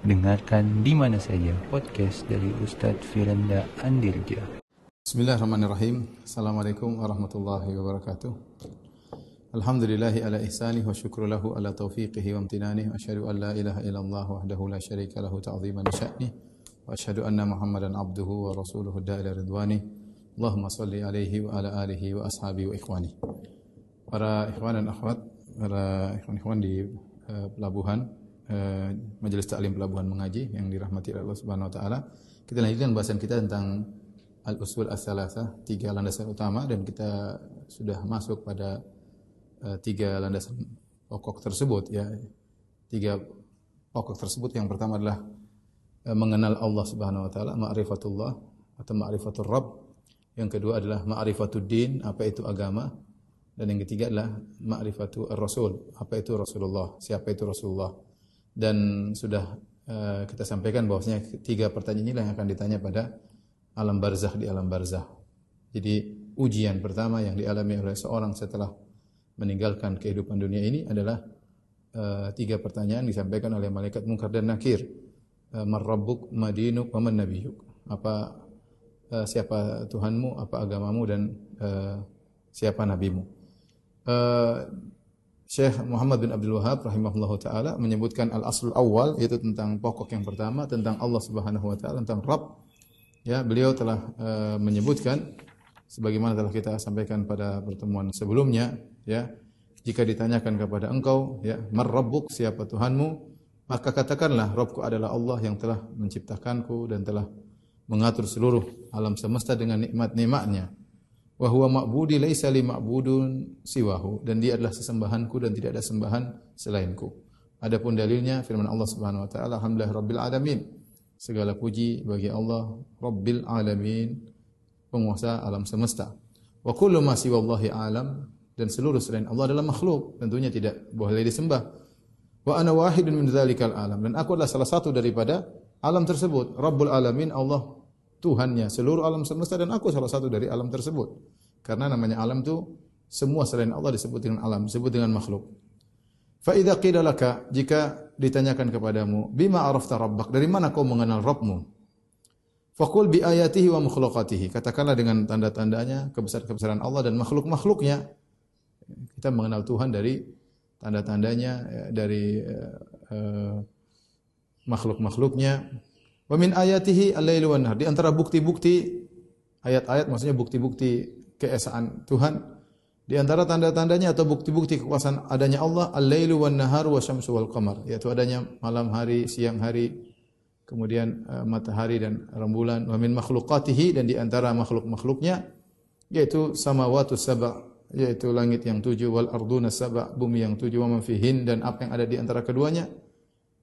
Dengarkan di mana saja podcast dari Ustadz Firanda Andirja. Bismillahirrahmanirrahim. Assalamualaikum warahmatullahi wabarakatuh. Alhamdulillahi ala ihsanih wa syukru lahu ala taufiqihi wa amtinanih. Wa asyhadu an la ilaha illallah wahdahu la syarika lahu ta'ziman sya'nih. Wa asyhadu anna Muhammadan abduhu wa rasuluhu da'ila ridwani. Allahumma salli alaihi wa ala alihi wa ashabi wa ikhwani. Para ikhwan dan akhwat, para ikhwan-ikhwan di uh, pelabuhan, uh, Majelis Taklim Pelabuhan Mengaji yang dirahmati Allah Subhanahu wa taala. Kita lanjutkan bahasan kita tentang al-usul as-salasah, tiga landasan utama dan kita sudah masuk pada uh, tiga landasan pokok tersebut ya. Tiga pokok tersebut yang pertama adalah uh, mengenal Allah Subhanahu wa taala, ma'rifatullah atau ma'rifatul Rabb. Yang kedua adalah ma'rifatud din, apa itu agama? Dan yang ketiga adalah ma'rifatu ar-rasul, apa itu Rasulullah, siapa itu Rasulullah. Dan sudah uh, kita sampaikan bahwasanya tiga pertanyaan inilah yang akan ditanya pada alam barzah di alam barzah. Jadi ujian pertama yang dialami oleh seorang setelah meninggalkan kehidupan dunia ini adalah uh, tiga pertanyaan disampaikan oleh malaikat mungkar dan nakir. Uh, Marrabbuk, madinuk, wa man nabiyuk. Apa uh, siapa Tuhanmu, apa agamamu dan uh, siapa nabimu. Uh, Syekh Muhammad bin Abdul Wahab rahimahullahu taala menyebutkan al-aslul awal yaitu tentang pokok yang pertama tentang Allah Subhanahu wa taala tentang Rabb Ya, beliau telah uh, menyebutkan sebagaimana telah kita sampaikan pada pertemuan sebelumnya, ya. Jika ditanyakan kepada engkau, ya, "Mar-rabbuk?" Siapa Tuhanmu? Maka katakanlah, "Rabbku adalah Allah yang telah menciptakanku dan telah mengatur seluruh alam semesta dengan nikmat-nikmatnya." Wa huwa ma'budi laisa li ma'budun siwahu dan dia adalah sesembahanku dan tidak ada sembahan selainku. Adapun dalilnya firman Allah Subhanahu wa taala, "Alhamdulillah rabbil alamin." Segala puji bagi Allah Rabbil Alamin, penguasa alam semesta. Wa kullu ma siwallahi alam dan seluruh selain Allah adalah makhluk, tentunya tidak boleh disembah. Wa ana wahidun min dzalikal alam dan aku adalah salah satu daripada alam tersebut. Rabbul Alamin Allah Tuhannya seluruh alam semesta dan aku salah satu dari alam tersebut. Karena namanya alam itu semua selain Allah disebut dengan alam, disebut dengan makhluk. Fa idza qila laka jika ditanyakan kepadamu bima arafta rabbak? Dari mana kau mengenal Rabbmu? Fakul bi ayatihi wa makhluqatihi katakanlah dengan tanda-tandanya kebesaran-kebesaran Allah dan makhluk-makhluknya. Kita mengenal Tuhan dari tanda-tandanya ya, dari uh, makhluk-makhluknya wa min ayatihi al-lailu wan di antara bukti-bukti ayat-ayat maksudnya bukti-bukti keesaan Tuhan di antara tanda-tandanya atau bukti-bukti kekuasaan adanya Allah al-lailu wan nahar wa syamsu wal qamar yaitu adanya malam hari, siang hari, kemudian uh, matahari dan rembulan. Wa min makhluqatihi dan di antara makhluk-makhluknya yaitu samawati sab'a yaitu langit yang tujuh wal arduna sab'a bumi yang tujuh wa man fihin dan apa yang ada di antara keduanya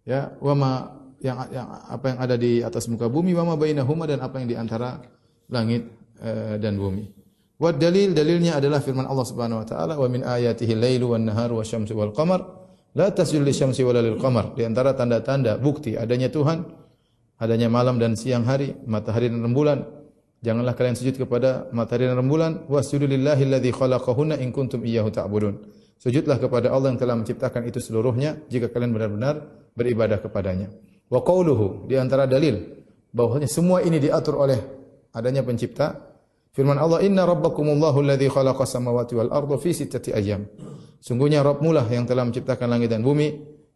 ya. Wa ma yang, yang apa yang ada di atas muka bumi wa ma bainahuma dan apa yang di antara langit uh, dan bumi Wa dalil dalilnya adalah firman Allah Subhanahu wa taala wa min ayatihi lailu wan naharu wasyamsu wal qamar la tasjudu lisyamsi wala lil qamar. Di antara tanda-tanda bukti adanya Tuhan adanya malam dan siang hari, matahari dan rembulan. Janganlah kalian sujud kepada matahari dan rembulan wasjudu lillahi alladzi khalaqahunna in kuntum iyyahu ta'budun. Sujudlah kepada Allah yang telah menciptakan itu seluruhnya jika kalian benar-benar beribadah kepadanya. Wa qauluhu di antara dalil bahwasanya semua ini diatur oleh adanya pencipta Firman Allah, "Inna rabbakumullahu alladhi khalaqa samawati wal arda fi sittati ayyam." Sungguhnya Rabbmu lah yang telah menciptakan langit dan bumi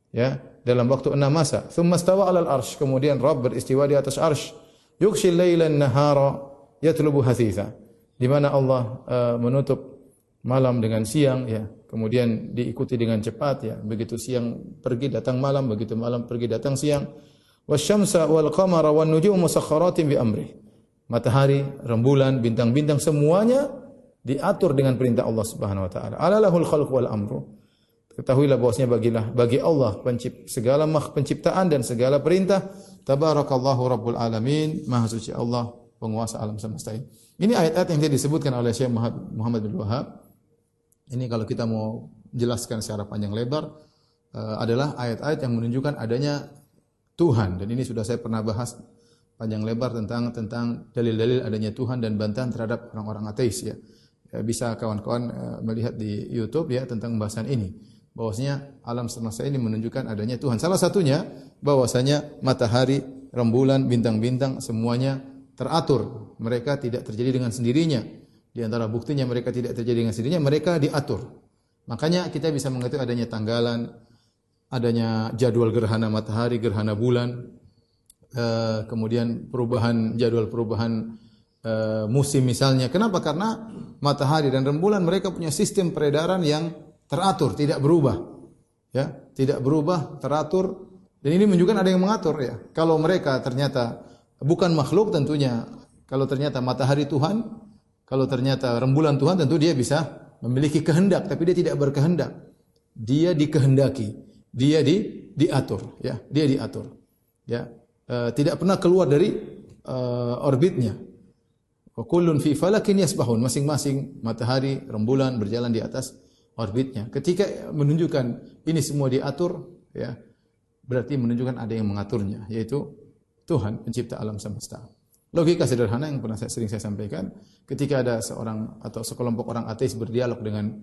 ya dalam waktu enam masa. Thumma stawa 'alal arsy. Kemudian Rabb beristiwa di atas arsy. Yughshil laila an-nahara yatlubu hasitha. Di mana Allah uh, menutup malam dengan siang ya. Kemudian diikuti dengan cepat ya. Begitu siang pergi datang malam, begitu malam pergi datang siang. Wasyamsa wal qamara wan nujumu musakhkharatin bi amrihi matahari, rembulan, bintang-bintang semuanya diatur dengan perintah Allah Subhanahu wa taala. Alalahul khalq wal amru. Ketahuilah bahwasanya bagilah bagi Allah pencipt, segala makh penciptaan dan segala perintah. Tabarakallahu rabbul alamin, maha suci Allah penguasa alam semesta ini. Ayat-ayat yang dia disebutkan oleh Syekh Muhammad bin Wahab. Ini kalau kita mau jelaskan secara panjang lebar uh, adalah ayat-ayat yang menunjukkan adanya Tuhan dan ini sudah saya pernah bahas panjang lebar tentang tentang dalil-dalil adanya Tuhan dan bantahan terhadap orang-orang ateis ya. ya bisa kawan-kawan uh, melihat di YouTube ya tentang pembahasan ini. bahwasanya alam semesta ini menunjukkan adanya Tuhan. Salah satunya bahwasanya matahari, rembulan, bintang-bintang semuanya teratur. Mereka tidak terjadi dengan sendirinya. Di antara buktinya mereka tidak terjadi dengan sendirinya, mereka diatur. Makanya kita bisa mengerti adanya tanggalan, adanya jadwal gerhana matahari, gerhana bulan, eh, kemudian perubahan jadwal perubahan eh, musim misalnya. Kenapa? Karena matahari dan rembulan mereka punya sistem peredaran yang teratur, tidak berubah. Ya, tidak berubah, teratur. Dan ini menunjukkan ada yang mengatur ya. Kalau mereka ternyata bukan makhluk tentunya, kalau ternyata matahari Tuhan, kalau ternyata rembulan Tuhan tentu dia bisa memiliki kehendak tapi dia tidak berkehendak. Dia dikehendaki, dia di diatur, ya, dia diatur. Ya. E, tidak pernah keluar dari e, orbitnya. Wa kullun fi falakin yasbahun. Masing-masing matahari, rembulan berjalan di atas orbitnya. Ketika menunjukkan ini semua diatur, ya, berarti menunjukkan ada yang mengaturnya, yaitu Tuhan pencipta alam semesta. Logika sederhana yang pernah saya, sering saya sampaikan, ketika ada seorang atau sekelompok orang ateis berdialog dengan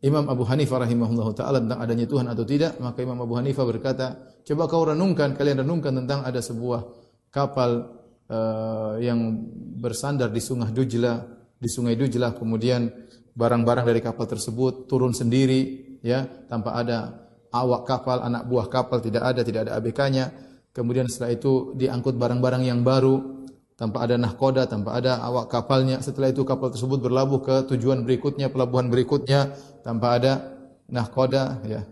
Imam Abu Hanifah rahimahullah taala tentang adanya Tuhan atau tidak, maka Imam Abu Hanifah berkata, coba kau renungkan, kalian renungkan tentang ada sebuah kapal uh, yang bersandar di Sungai Dujla, di Sungai Dujla, kemudian barang-barang dari kapal tersebut turun sendiri, ya, tanpa ada awak kapal, anak buah kapal tidak ada, tidak ada ABK-nya. Kemudian setelah itu diangkut barang-barang yang baru, tanpa ada nahkoda, tanpa ada awak kapalnya. Setelah itu kapal tersebut berlabuh ke tujuan berikutnya, pelabuhan berikutnya, tanpa ada nahkoda. Ya.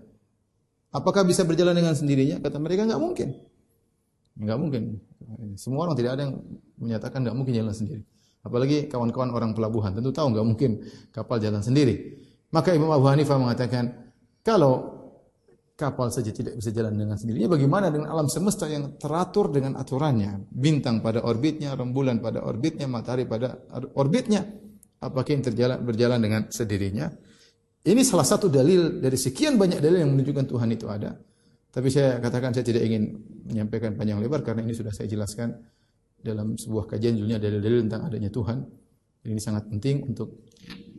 Apakah bisa berjalan dengan sendirinya? Kata mereka nggak mungkin. Nggak mungkin. Semua orang tidak ada yang menyatakan nggak mungkin jalan sendiri. Apalagi kawan-kawan orang pelabuhan tentu tahu nggak mungkin kapal jalan sendiri. Maka Imam Abu Hanifah mengatakan kalau kapal saja tidak bisa jalan dengan sendirinya. Bagaimana dengan alam semesta yang teratur dengan aturannya? Bintang pada orbitnya, rembulan pada orbitnya, matahari pada orbitnya. Apakah yang terjalan, berjalan dengan sendirinya? Ini salah satu dalil dari sekian banyak dalil yang menunjukkan Tuhan itu ada. Tapi saya katakan saya tidak ingin menyampaikan panjang lebar karena ini sudah saya jelaskan dalam sebuah kajian judulnya dalil-dalil tentang adanya Tuhan. Ini sangat penting untuk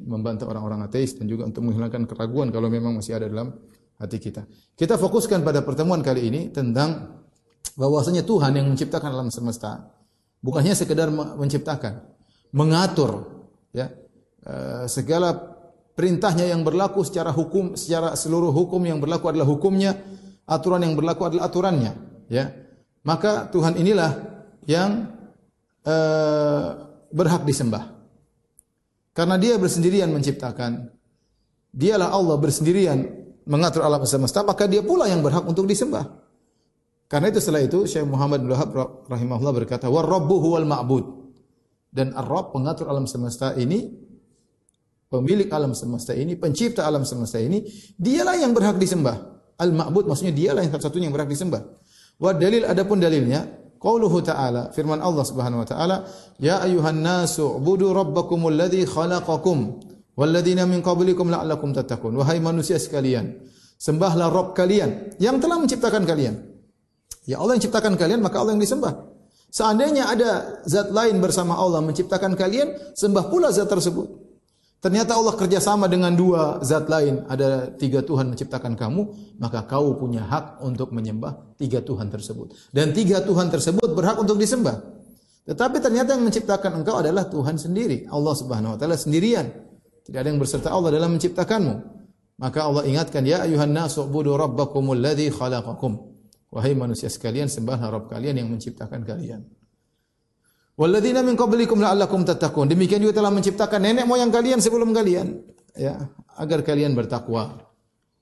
membantu orang-orang ateis dan juga untuk menghilangkan keraguan kalau memang masih ada dalam hati kita. Kita fokuskan pada pertemuan kali ini tentang bahwasanya Tuhan yang menciptakan alam semesta bukan hanya sekedar menciptakan, mengatur ya eh, segala perintahnya yang berlaku secara hukum secara seluruh hukum yang berlaku adalah hukumnya, aturan yang berlaku adalah aturannya, ya. Maka Tuhan inilah yang uh, berhak disembah. Karena dia bersendirian menciptakan. Dialah Allah bersendirian mengatur alam semesta, maka dia pula yang berhak untuk disembah. Karena itu setelah itu Syekh Muhammad bin Wahab rahimahullah berkata, "War rabbu huwal ma'bud." Dan Ar-Rabb pengatur alam semesta ini pemilik alam semesta ini, pencipta alam semesta ini, dialah yang berhak disembah. Al-ma'bud maksudnya dialah yang satu-satunya yang berhak disembah. Wa dalil adapun dalilnya Qauluhu ta'ala firman Allah Subhanahu wa taala ya ayuhan nasu ubudu rabbakumul ladzi khalaqakum Walladzina min qablikum la'allakum tattaqun. Wahai manusia sekalian, sembahlah Rabb kalian yang telah menciptakan kalian. Ya Allah yang ciptakan kalian, maka Allah yang disembah. Seandainya ada zat lain bersama Allah menciptakan kalian, sembah pula zat tersebut. Ternyata Allah kerjasama dengan dua zat lain. Ada tiga Tuhan menciptakan kamu, maka kau punya hak untuk menyembah tiga Tuhan tersebut. Dan tiga Tuhan tersebut berhak untuk disembah. Tetapi ternyata yang menciptakan engkau adalah Tuhan sendiri. Allah subhanahu wa ta'ala sendirian. Tidak ada yang berserta Allah dalam menciptakanmu. Maka Allah ingatkan, Ya ayuhan nasu budu rabbakumul ladhi khalaqakum. Wahai manusia sekalian, sembahlah Rabb kalian yang menciptakan kalian. Walladzina min qablikum la'allakum tattaqun. Demikian juga telah menciptakan nenek moyang kalian sebelum kalian, ya, agar kalian bertakwa.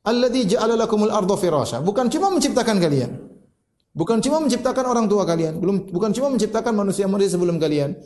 Alladzi ja'ala lakumul arda firasha. Bukan cuma menciptakan kalian. Bukan cuma menciptakan orang tua kalian, belum bukan cuma menciptakan manusia-manusia sebelum kalian,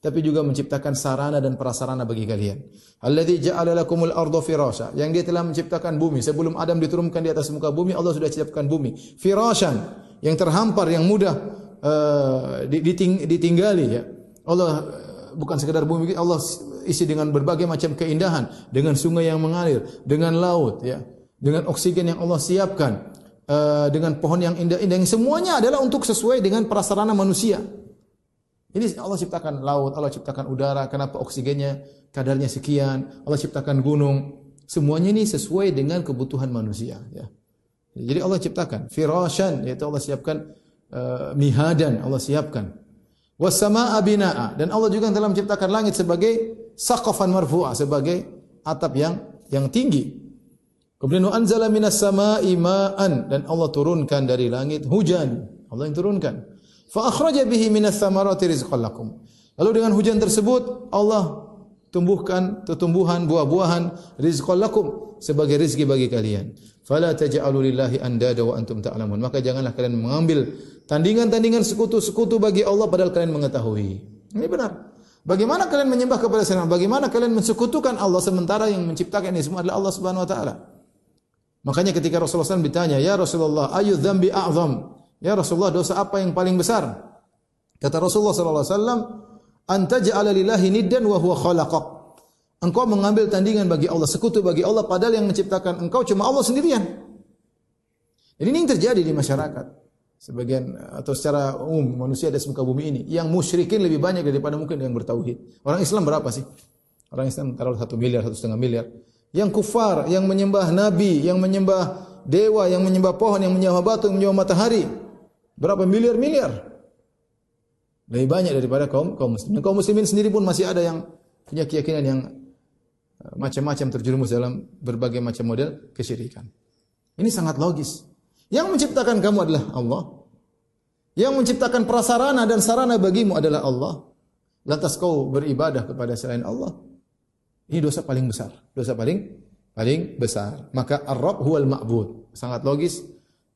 tapi juga menciptakan sarana dan prasarana bagi kalian. Alladzi ja'ala lakumul arda firasha, yang dia telah menciptakan bumi. Sebelum Adam diturunkan di atas muka bumi, Allah sudah ciptakan bumi. Firashan, yang terhampar, yang mudah uh, diting ditinggali ya. Allah uh, bukan sekedar bumi, Allah isi dengan berbagai macam keindahan, dengan sungai yang mengalir, dengan laut ya, dengan oksigen yang Allah siapkan, uh, dengan pohon yang indah-indah, yang semuanya adalah untuk sesuai dengan prasarana manusia. Ini Allah ciptakan laut, Allah ciptakan udara, kenapa oksigennya kadarnya sekian, Allah ciptakan gunung. Semuanya ini sesuai dengan kebutuhan manusia, ya. Jadi Allah ciptakan firashan yaitu Allah siapkan uh, mihadan, Allah siapkan. Wasamaa binaa dan Allah juga telah menciptakan langit sebagai saqafan marfu'ah sebagai atap yang yang tinggi. Kemudian anzala minas sama'i ma'an dan Allah turunkan dari langit hujan. Allah yang turunkan. Fa bihi minas samarati rizqan lakum. Lalu dengan hujan tersebut Allah tumbuhkan tumbuhan buah-buahan rizqan lakum sebagai rezeki bagi kalian. Fala taj'alu lillahi andada wa antum ta'lamun. Maka janganlah kalian mengambil tandingan-tandingan sekutu-sekutu bagi Allah padahal kalian mengetahui. Ini benar. Bagaimana kalian menyembah kepada selain Bagaimana kalian mensekutukan Allah sementara yang menciptakan ini semua adalah Allah Subhanahu wa taala? Makanya ketika Rasulullah SAW ditanya, "Ya Rasulullah, ayu dzambi a'zam?" Ya Rasulullah, dosa apa yang paling besar? Kata Rasulullah sallallahu alaihi wasallam, anta ja'ala lillahi niddan wa huwa khalaqak. Engkau mengambil tandingan bagi Allah, sekutu bagi Allah padahal yang menciptakan engkau cuma Allah sendirian. Ini yang terjadi di masyarakat. Sebagian atau secara umum manusia di muka bumi ini yang musyrikin lebih banyak daripada mungkin yang bertauhid. Orang Islam berapa sih? Orang Islam taruh satu miliar, satu setengah miliar. Yang kufar, yang menyembah nabi, yang menyembah dewa, yang menyembah pohon, yang menyembah batu, yang menyembah matahari. Berapa miliar-miliar? Lebih banyak daripada kaum kaum muslimin. Kaum muslimin sendiri pun masih ada yang punya keyakinan yang eh, macam-macam terjerumus dalam berbagai macam model kesyirikan. Ini sangat logis. Yang menciptakan kamu adalah Allah. Yang menciptakan prasarana dan sarana bagimu adalah Allah. Lantas kau beribadah kepada selain Allah. Ini dosa paling besar. Dosa paling paling besar. Maka Ar-Rabb huwal ma'bud. Sangat logis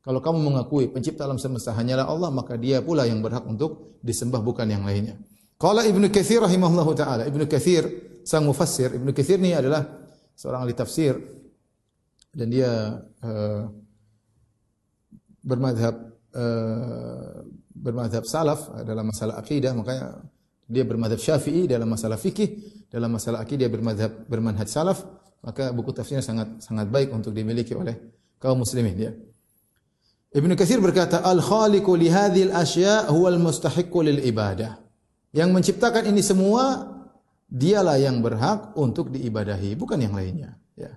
kalau kamu mengakui pencipta alam semesta hanyalah Allah, maka dia pula yang berhak untuk disembah bukan yang lainnya. Qala Ibnu Katsir rahimahullahu taala. Ibnu Katsir sang mufassir, Ibnu Katsir ini adalah seorang ahli tafsir dan dia uh, bermadhab uh, bermadhab salaf dalam masalah akidah, makanya dia bermadhab syafi'i dalam masalah fikih, dalam masalah akidah bermadhab bermanhaj salaf, maka buku tafsirnya sangat sangat baik untuk dimiliki oleh kaum muslimin dia. Ibnu Katsir berkata, "Al-khaliqu li hadhil asya' huwal mustahiqqu lil ibadah." Yang menciptakan ini semua dialah yang berhak untuk diibadahi, bukan yang lainnya, ya.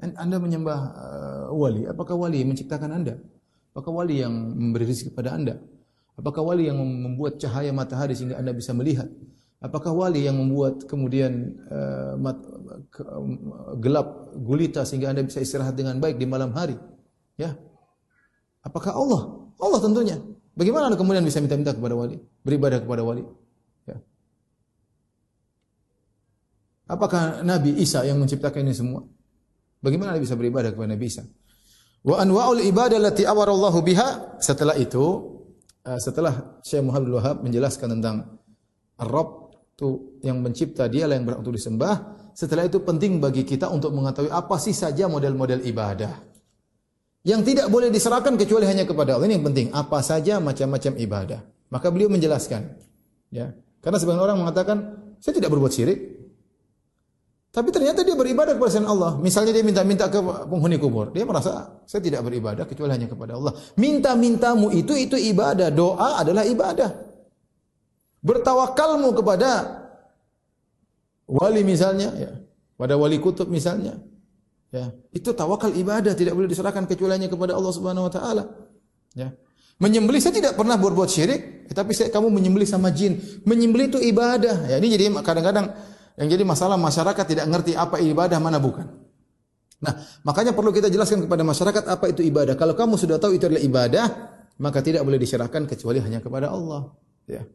Anda menyembah uh, wali, apakah wali menciptakan Anda? Apakah wali yang memberi rezeki kepada Anda? Apakah wali yang membuat cahaya matahari sehingga Anda bisa melihat? Apakah wali yang membuat kemudian uh, mat, ke, uh, gelap gulita sehingga Anda bisa istirahat dengan baik di malam hari? Ya, Apakah Allah? Allah tentunya. Bagaimana Anda kemudian bisa minta-minta kepada wali? Beribadah kepada wali? Ya. Apakah Nabi Isa yang menciptakan ini semua? Bagaimana Anda bisa beribadah kepada Nabi Isa? Wa anwa'ul ibadah lati awarallahu biha. Setelah itu, eh, setelah Syekh Muhammad Wahab menjelaskan tentang Ar-Rabb itu yang mencipta dia yang berhak untuk disembah. Setelah itu penting bagi kita untuk mengetahui apa sih saja model-model ibadah yang tidak boleh diserahkan kecuali hanya kepada Allah. Ini yang penting. Apa saja macam-macam ibadah. Maka beliau menjelaskan. Ya. Karena sebagian orang mengatakan, saya tidak berbuat syirik. Tapi ternyata dia beribadah kepada selain Allah. Misalnya dia minta-minta ke penghuni kubur. Dia merasa, saya tidak beribadah kecuali hanya kepada Allah. Minta-mintamu itu, itu ibadah. Doa adalah ibadah. Bertawakalmu kepada wali misalnya. Ya. Pada wali kutub misalnya. Ya, itu tawakal ibadah tidak boleh diserahkan kecuali hanya kepada Allah Subhanahu wa taala. Ya. Menyembelih saya tidak pernah berbuat syirik, tapi saya kamu menyembelih sama jin. Menyembelih itu ibadah. Ya, ini jadi kadang-kadang yang jadi masalah masyarakat tidak ngerti apa ibadah mana bukan. Nah, makanya perlu kita jelaskan kepada masyarakat apa itu ibadah. Kalau kamu sudah tahu itu adalah ibadah, maka tidak boleh diserahkan kecuali hanya kepada Allah. Ya.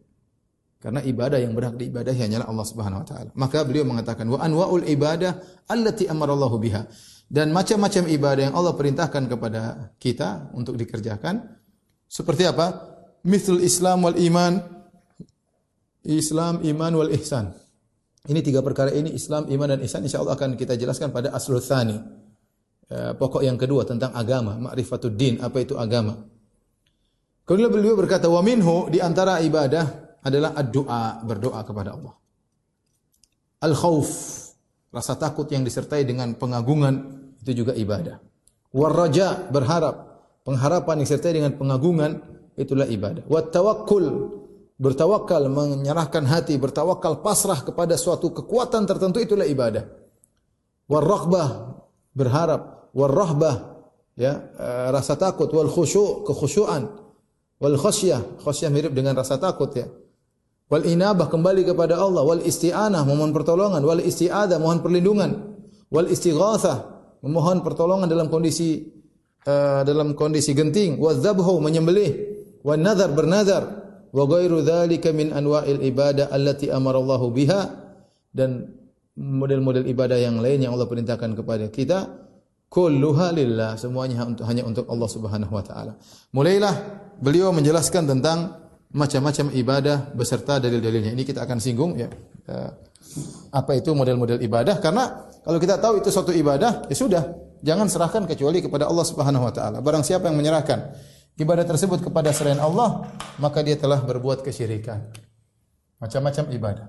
Karena ibadah yang berhak diibadahi hanyalah Allah Subhanahu wa taala. Maka beliau mengatakan wa anwaul ibadah allati amarallahu biha. Dan macam-macam ibadah yang Allah perintahkan kepada kita untuk dikerjakan seperti apa? Mithl Islam wal iman. Islam, iman wal ihsan. Ini tiga perkara ini Islam, iman dan ihsan insyaallah akan kita jelaskan pada aslul tsani. Eh, pokok yang kedua tentang agama, ma'rifatud din, apa itu agama. Kemudian beliau berkata wa minhu di antara ibadah adalah doa berdoa kepada Allah. Al-khauf, rasa takut yang disertai dengan pengagungan itu juga ibadah. War-raja, berharap, pengharapan yang disertai dengan pengagungan itulah ibadah. Wat tawakkul, bertawakal, menyerahkan hati, bertawakal pasrah kepada suatu kekuatan tertentu itulah ibadah. War-raghbah, berharap, wal rahbah, ya, uh, rasa takut, wal khusyu', kekhusyuan, wal khasyah, khasyah mirip dengan rasa takut ya. Wal inabah kembali kepada Allah, wal isti'anah memohon pertolongan, wal isti'adah mohon perlindungan, wal istighatsah memohon pertolongan dalam kondisi uh, dalam kondisi genting, wa dzabhu menyembelih, wa nadhar bernazar, wa ghairu dzalika min anwa'il ibadah allati amara Allah biha. Dan model-model ibadah yang lain yang Allah perintahkan kepada kita kulluha lillah. Semuanya hanya untuk Allah Subhanahu wa taala. Mulailah beliau menjelaskan tentang macam-macam ibadah beserta dalil-dalilnya. Ini kita akan singgung ya. Eh, apa itu model-model ibadah karena kalau kita tahu itu suatu ibadah ya sudah jangan serahkan kecuali kepada Allah Subhanahu wa taala. Barang siapa yang menyerahkan ibadah tersebut kepada selain Allah maka dia telah berbuat kesyirikan. Macam-macam ibadah.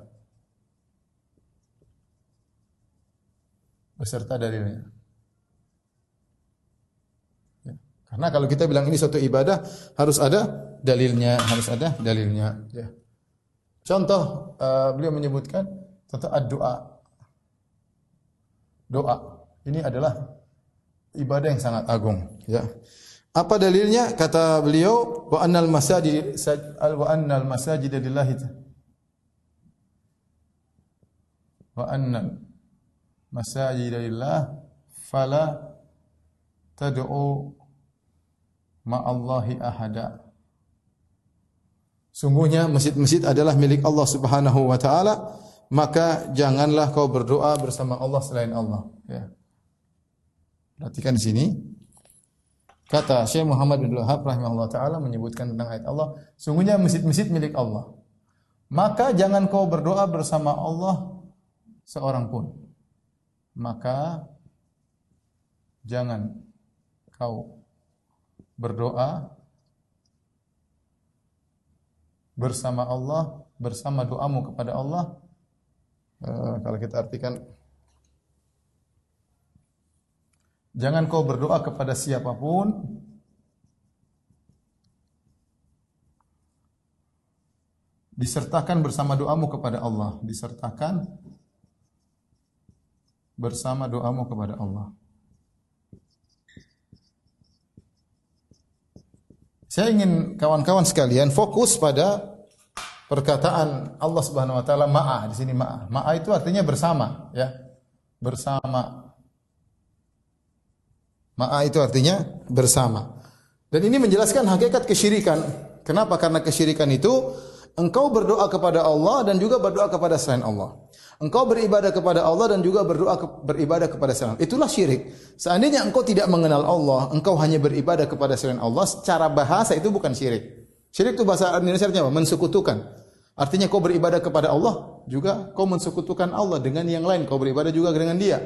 beserta dalilnya. Ya. Karena kalau kita bilang ini suatu ibadah harus ada dalilnya, harus ada dalilnya. Ya. Contoh uh, beliau menyebutkan contoh doa. Doa ini adalah ibadah yang sangat agung. Ya. Apa dalilnya? Kata beliau wa annal masajid wa annal masajid lillahi wa annal masajidillah fala tad'u ma'allahi ahada. Sungguhnya masjid-masjid adalah milik Allah Subhanahu wa taala, maka janganlah kau berdoa bersama Allah selain Allah, ya. Perhatikan di sini. Kata Syekh Muhammad bin Wahab rahimahullah taala menyebutkan tentang ayat Allah, sungguhnya masjid-masjid milik Allah. Maka jangan kau berdoa bersama Allah seorang pun maka jangan kau berdoa bersama Allah, bersama doamu kepada Allah. Uh, kalau kita artikan Jangan kau berdoa kepada siapa pun disertakan bersama doamu kepada Allah, disertakan bersama doamu kepada Allah. Saya ingin kawan-kawan sekalian fokus pada perkataan Allah Subhanahu wa taala ma'a di sini ma'a. Ma'a itu artinya bersama, ya. Bersama. Ma'a itu artinya bersama. Dan ini menjelaskan hakikat kesyirikan. Kenapa? Karena kesyirikan itu engkau berdoa kepada Allah dan juga berdoa kepada selain Allah. Engkau beribadah kepada Allah dan juga berdoa ke, beribadah kepada selain Allah. Itulah syirik. Seandainya engkau tidak mengenal Allah, engkau hanya beribadah kepada selain Allah, secara bahasa itu bukan syirik. Syirik itu bahasa Indonesia apa? Mensekutukan. Artinya kau beribadah kepada Allah, juga kau mensekutukan Allah dengan yang lain. Kau beribadah juga dengan dia.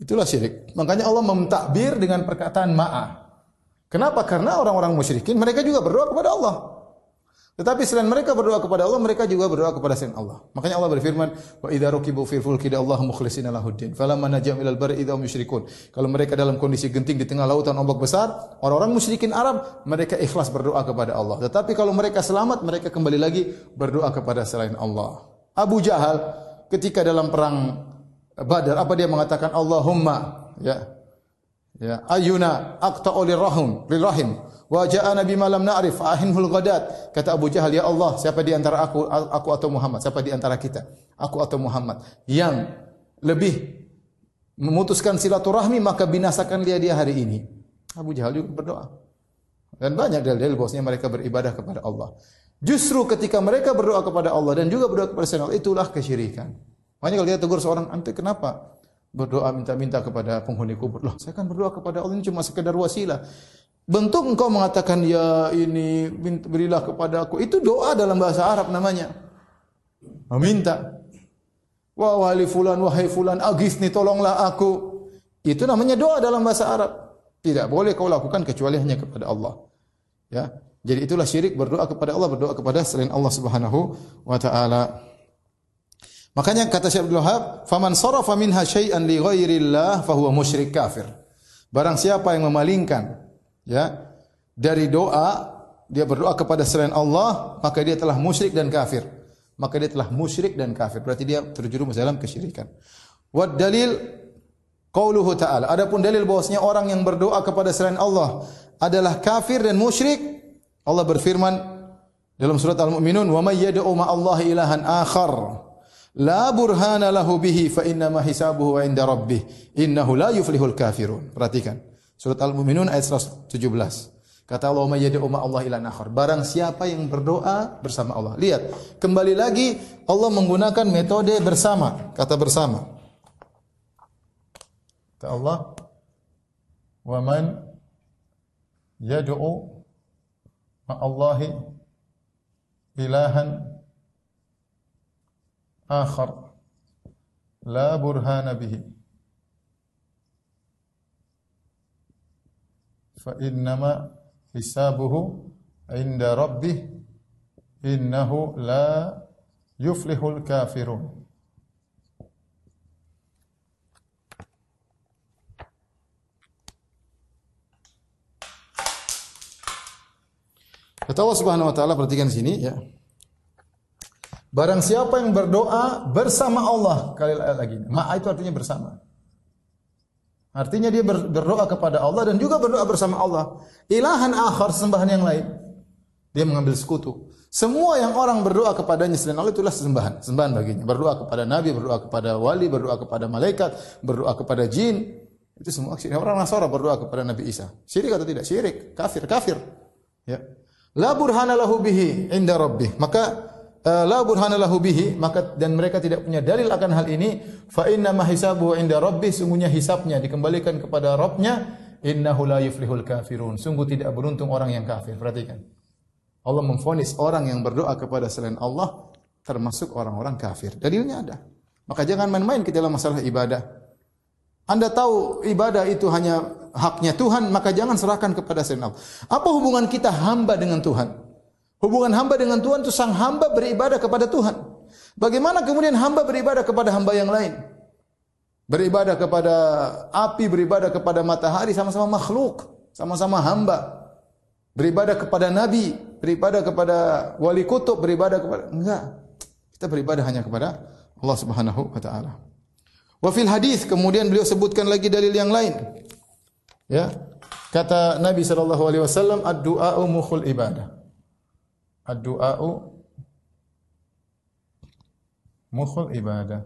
Itulah syirik. Makanya Allah memtakbir dengan perkataan ma'a. Kenapa? Karena orang-orang musyrikin mereka juga berdoa kepada Allah. Tetapi selain mereka berdoa kepada Allah, mereka juga berdoa kepada selain Allah. Makanya Allah berfirman, "Wa idza rukibu fil fulki Allah mukhlishina lahuddin, falamma najam ilal barri idza musyrikun." Kalau mereka dalam kondisi genting di tengah lautan ombak besar, orang-orang musyrikin Arab, mereka ikhlas berdoa kepada Allah. Tetapi kalau mereka selamat, mereka kembali lagi berdoa kepada selain Allah. Abu Jahal ketika dalam perang Badar, apa dia mengatakan Allahumma ya ya ayuna aqta'u lirahim lirahim Wa ja'ana bima lam na'rif ahinhul ghadat. Kata Abu Jahal, "Ya Allah, siapa di antara aku aku atau Muhammad? Siapa di antara kita? Aku atau Muhammad yang lebih memutuskan silaturahmi maka binasakan dia dia hari ini." Abu Jahal juga berdoa. Dan banyak dalil-dalil bahwasanya mereka beribadah kepada Allah. Justru ketika mereka berdoa kepada Allah dan juga berdoa kepada selain Allah, itulah kesyirikan. Makanya kalau dia tegur seorang, "Ante kenapa berdoa minta-minta kepada penghuni kubur?" Loh, saya kan berdoa kepada Allah ini cuma sekedar wasilah. Bentuk engkau mengatakan ya ini berilah kepada aku itu doa dalam bahasa Arab namanya. Meminta. Wah wahai fulan wahai fulan agisni tolonglah aku. Itu namanya doa dalam bahasa Arab. Tidak boleh kau lakukan kecuali hanya kepada Allah. Ya. Jadi itulah syirik berdoa kepada Allah, berdoa kepada selain Allah Subhanahu wa taala. Makanya kata Syekh Abdul Wahab, "Faman sarafa minha syai'an li ghairillah fa huwa musyrik kafir." Barang siapa yang memalingkan ya dari doa dia berdoa kepada selain Allah maka dia telah musyrik dan kafir maka dia telah musyrik dan kafir berarti dia terjerumus dalam kesyirikan wa dalil Qauluhu ta'ala. Adapun dalil bahwasanya orang yang berdoa kepada selain Allah adalah kafir dan musyrik, Allah berfirman dalam surat Al-Mu'minun, "Wa may yad'u ma'allahi ilahan akhar la burhana lahu bihi fa inna ma hisabuhu 'inda rabbih innahu la yuflihul kafirun." Perhatikan. Surat Al-Mu'minun ayat 117. Kata Allah, "Ma yad'u ma'allahi ilahan akhar." Barang siapa yang berdoa bersama Allah. Lihat, kembali lagi Allah menggunakan metode bersama, kata bersama. Kata Allah, "Wa man yad'u ma'allahi ilahan akhar la burhana bihi fa innama hisabuhu inda rabbih innahu la yuflihul kafirun Kata Allah Subhanahu wa taala perhatikan sini ya. Barang siapa yang berdoa bersama Allah, kali lagi. Ma'a itu artinya bersama. Artinya dia berdoa kepada Allah dan juga berdoa bersama Allah. Ilahan akhar sembahan yang lain. Dia mengambil sekutu. Semua yang orang berdoa kepadanya selain Allah itulah sembahan, sembahan baginya. Berdoa kepada nabi, berdoa kepada wali, berdoa kepada malaikat, berdoa kepada jin. Itu semua syirik. Orang Nasara berdoa kepada Nabi Isa. Syirik atau tidak? Syirik, kafir, kafir. Ya. La burhana lahu bihi inda rabbih. Maka la burhana lahu bihi, maka dan mereka tidak punya dalil akan hal ini, fa inna ma hisabuhu inda rabbih, sungguhnya hisabnya dikembalikan kepada Rabbnya, innahu la yuflihul kafirun. Sungguh tidak beruntung orang yang kafir. Perhatikan. Allah memfonis orang yang berdoa kepada selain Allah termasuk orang-orang kafir. Dalilnya ada. Maka jangan main-main ke dalam masalah ibadah. Anda tahu ibadah itu hanya haknya Tuhan, maka jangan serahkan kepada selain Allah. Apa hubungan kita hamba dengan Tuhan? Hubungan hamba dengan Tuhan itu sang hamba beribadah kepada Tuhan. Bagaimana kemudian hamba beribadah kepada hamba yang lain? Beribadah kepada api, beribadah kepada matahari, sama-sama makhluk, sama-sama hamba. Beribadah kepada nabi, beribadah kepada wali kutub, beribadah kepada enggak. Kita beribadah hanya kepada Allah Subhanahu wa taala. Wa fil hadis kemudian beliau sebutkan lagi dalil yang lain. Ya. Kata Nabi sallallahu alaihi wasallam ad-du'a'u mukhul ibadah. Ad-du'a'u mukhul ibadah.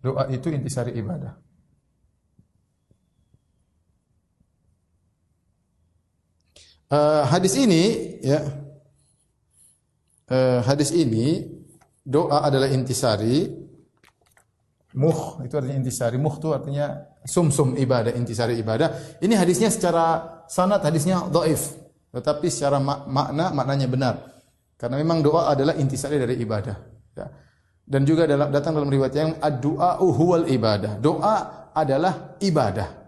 Doa itu intisari ibadah. Uh, hadis ini ya uh, hadis ini doa adalah intisari muh itu artinya intisari muh itu artinya sumsum -sum ibadah intisari ibadah ini hadisnya secara sanad hadisnya dhaif tetapi secara mak makna maknanya benar karena memang doa adalah intisari dari ibadah ya. dan juga dalam datang dalam riwayat yang ad-du'a huwal ibadah doa adalah ibadah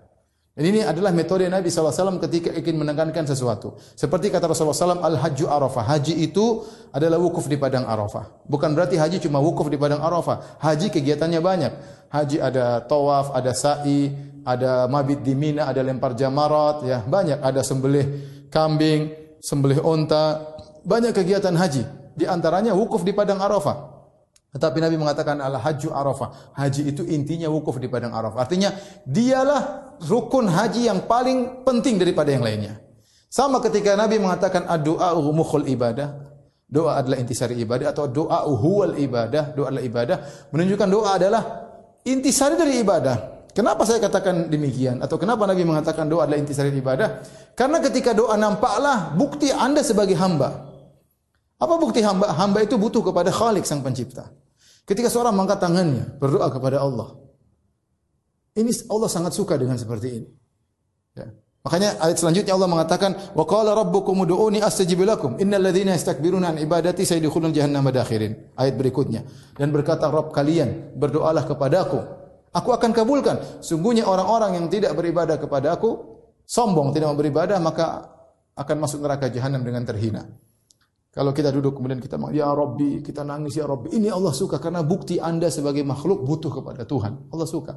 dan ini adalah metode Nabi SAW ketika ingin menekankan sesuatu. Seperti kata Rasulullah SAW, Al-Hajju Arafah. Haji itu adalah wukuf di Padang Arafah. Bukan berarti haji cuma wukuf di Padang Arafah. Haji kegiatannya banyak. Haji ada tawaf, ada sa'i, ada mabit di Mina, ada lempar jamarat, ya banyak. Ada sembelih kambing, sembelih onta. Banyak kegiatan haji. Di antaranya wukuf di Padang Arafah. Tetapi Nabi mengatakan al hajju arafah. Haji itu intinya wukuf di padang arafah. Artinya dialah rukun haji yang paling penting daripada yang lainnya. Sama ketika Nabi mengatakan ad-du'a mukhul ibadah. Doa adalah intisari ibadah atau doa huwal ibadah. Doa adalah ibadah. Menunjukkan doa adalah intisari dari ibadah. Kenapa saya katakan demikian? Atau kenapa Nabi mengatakan doa adalah intisari ibadah? Karena ketika doa nampaklah bukti Anda sebagai hamba. Apa bukti hamba? Hamba itu butuh kepada Khalik sang pencipta. Ketika seorang mengangkat tangannya berdoa kepada Allah. Ini Allah sangat suka dengan seperti ini. Ya. Makanya ayat selanjutnya Allah mengatakan, "Wa qala rabbukum ud'uni astajib lakum. Innal ladzina yastakbiruna an ibadati sayadkhuluna jahannama dakhirin." Ayat berikutnya. Dan berkata Rabb kalian, berdoalah kepadaku. Aku akan kabulkan. Sungguhnya orang-orang yang tidak beribadah kepada aku sombong tidak mau beribadah maka akan masuk neraka jahanam dengan terhina. Kalau kita duduk kemudian kita ya Rabbi, kita nangis ya Rabbi. Ini Allah suka karena bukti Anda sebagai makhluk butuh kepada Tuhan. Allah suka.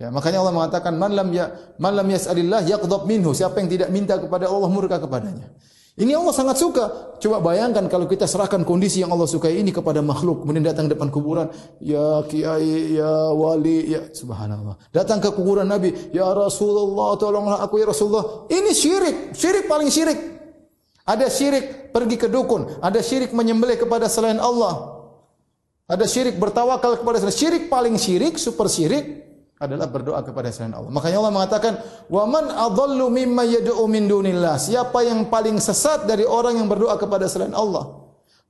Ya, makanya Allah mengatakan man lam ya man lam yas'alillah yaqdab minhu. Siapa yang tidak minta kepada Allah murka kepadanya. Ini Allah sangat suka. Coba bayangkan kalau kita serahkan kondisi yang Allah sukai ini kepada makhluk, kemudian datang depan kuburan, ya kiai, ya wali, ya subhanallah. Datang ke kuburan Nabi, ya Rasulullah, tolonglah aku ya Rasulullah. Ini syirik, syirik paling syirik. Ada syirik pergi ke dukun, ada syirik menyembelih kepada selain Allah. Ada syirik bertawakal kepada selain Syirik paling syirik, super syirik adalah berdoa kepada selain Allah. Makanya Allah mengatakan, "Wa man adallu mimma yad'u min dunillah." Siapa yang paling sesat dari orang yang berdoa kepada selain Allah?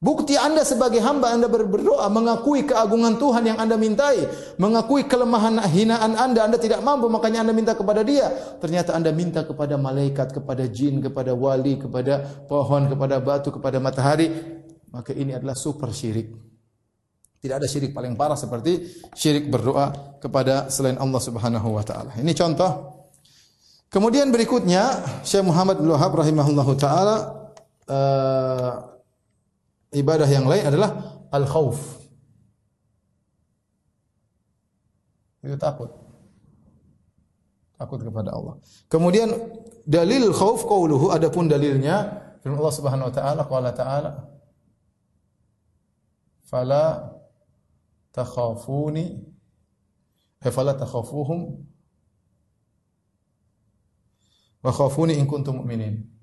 Bukti Anda sebagai hamba Anda berdoa mengakui keagungan Tuhan yang Anda mintai, mengakui kelemahan hinaan Anda, Anda tidak mampu makanya Anda minta kepada Dia. Ternyata Anda minta kepada malaikat, kepada jin, kepada wali, kepada pohon, kepada batu, kepada matahari, maka ini adalah super syirik. Tidak ada syirik paling parah seperti syirik berdoa kepada selain Allah Subhanahu wa taala. Ini contoh. Kemudian berikutnya Syekh Muhammad bin Wahab rahimahullahu taala uh, ibadah yang lain adalah al khauf. Itu takut. Takut kepada Allah. Kemudian dalil khauf qauluhu adapun dalilnya firman Allah Subhanahu wa taala qala ta'ala fala takhafuni fala takhafuhum wa khafuni in kuntum mu'minin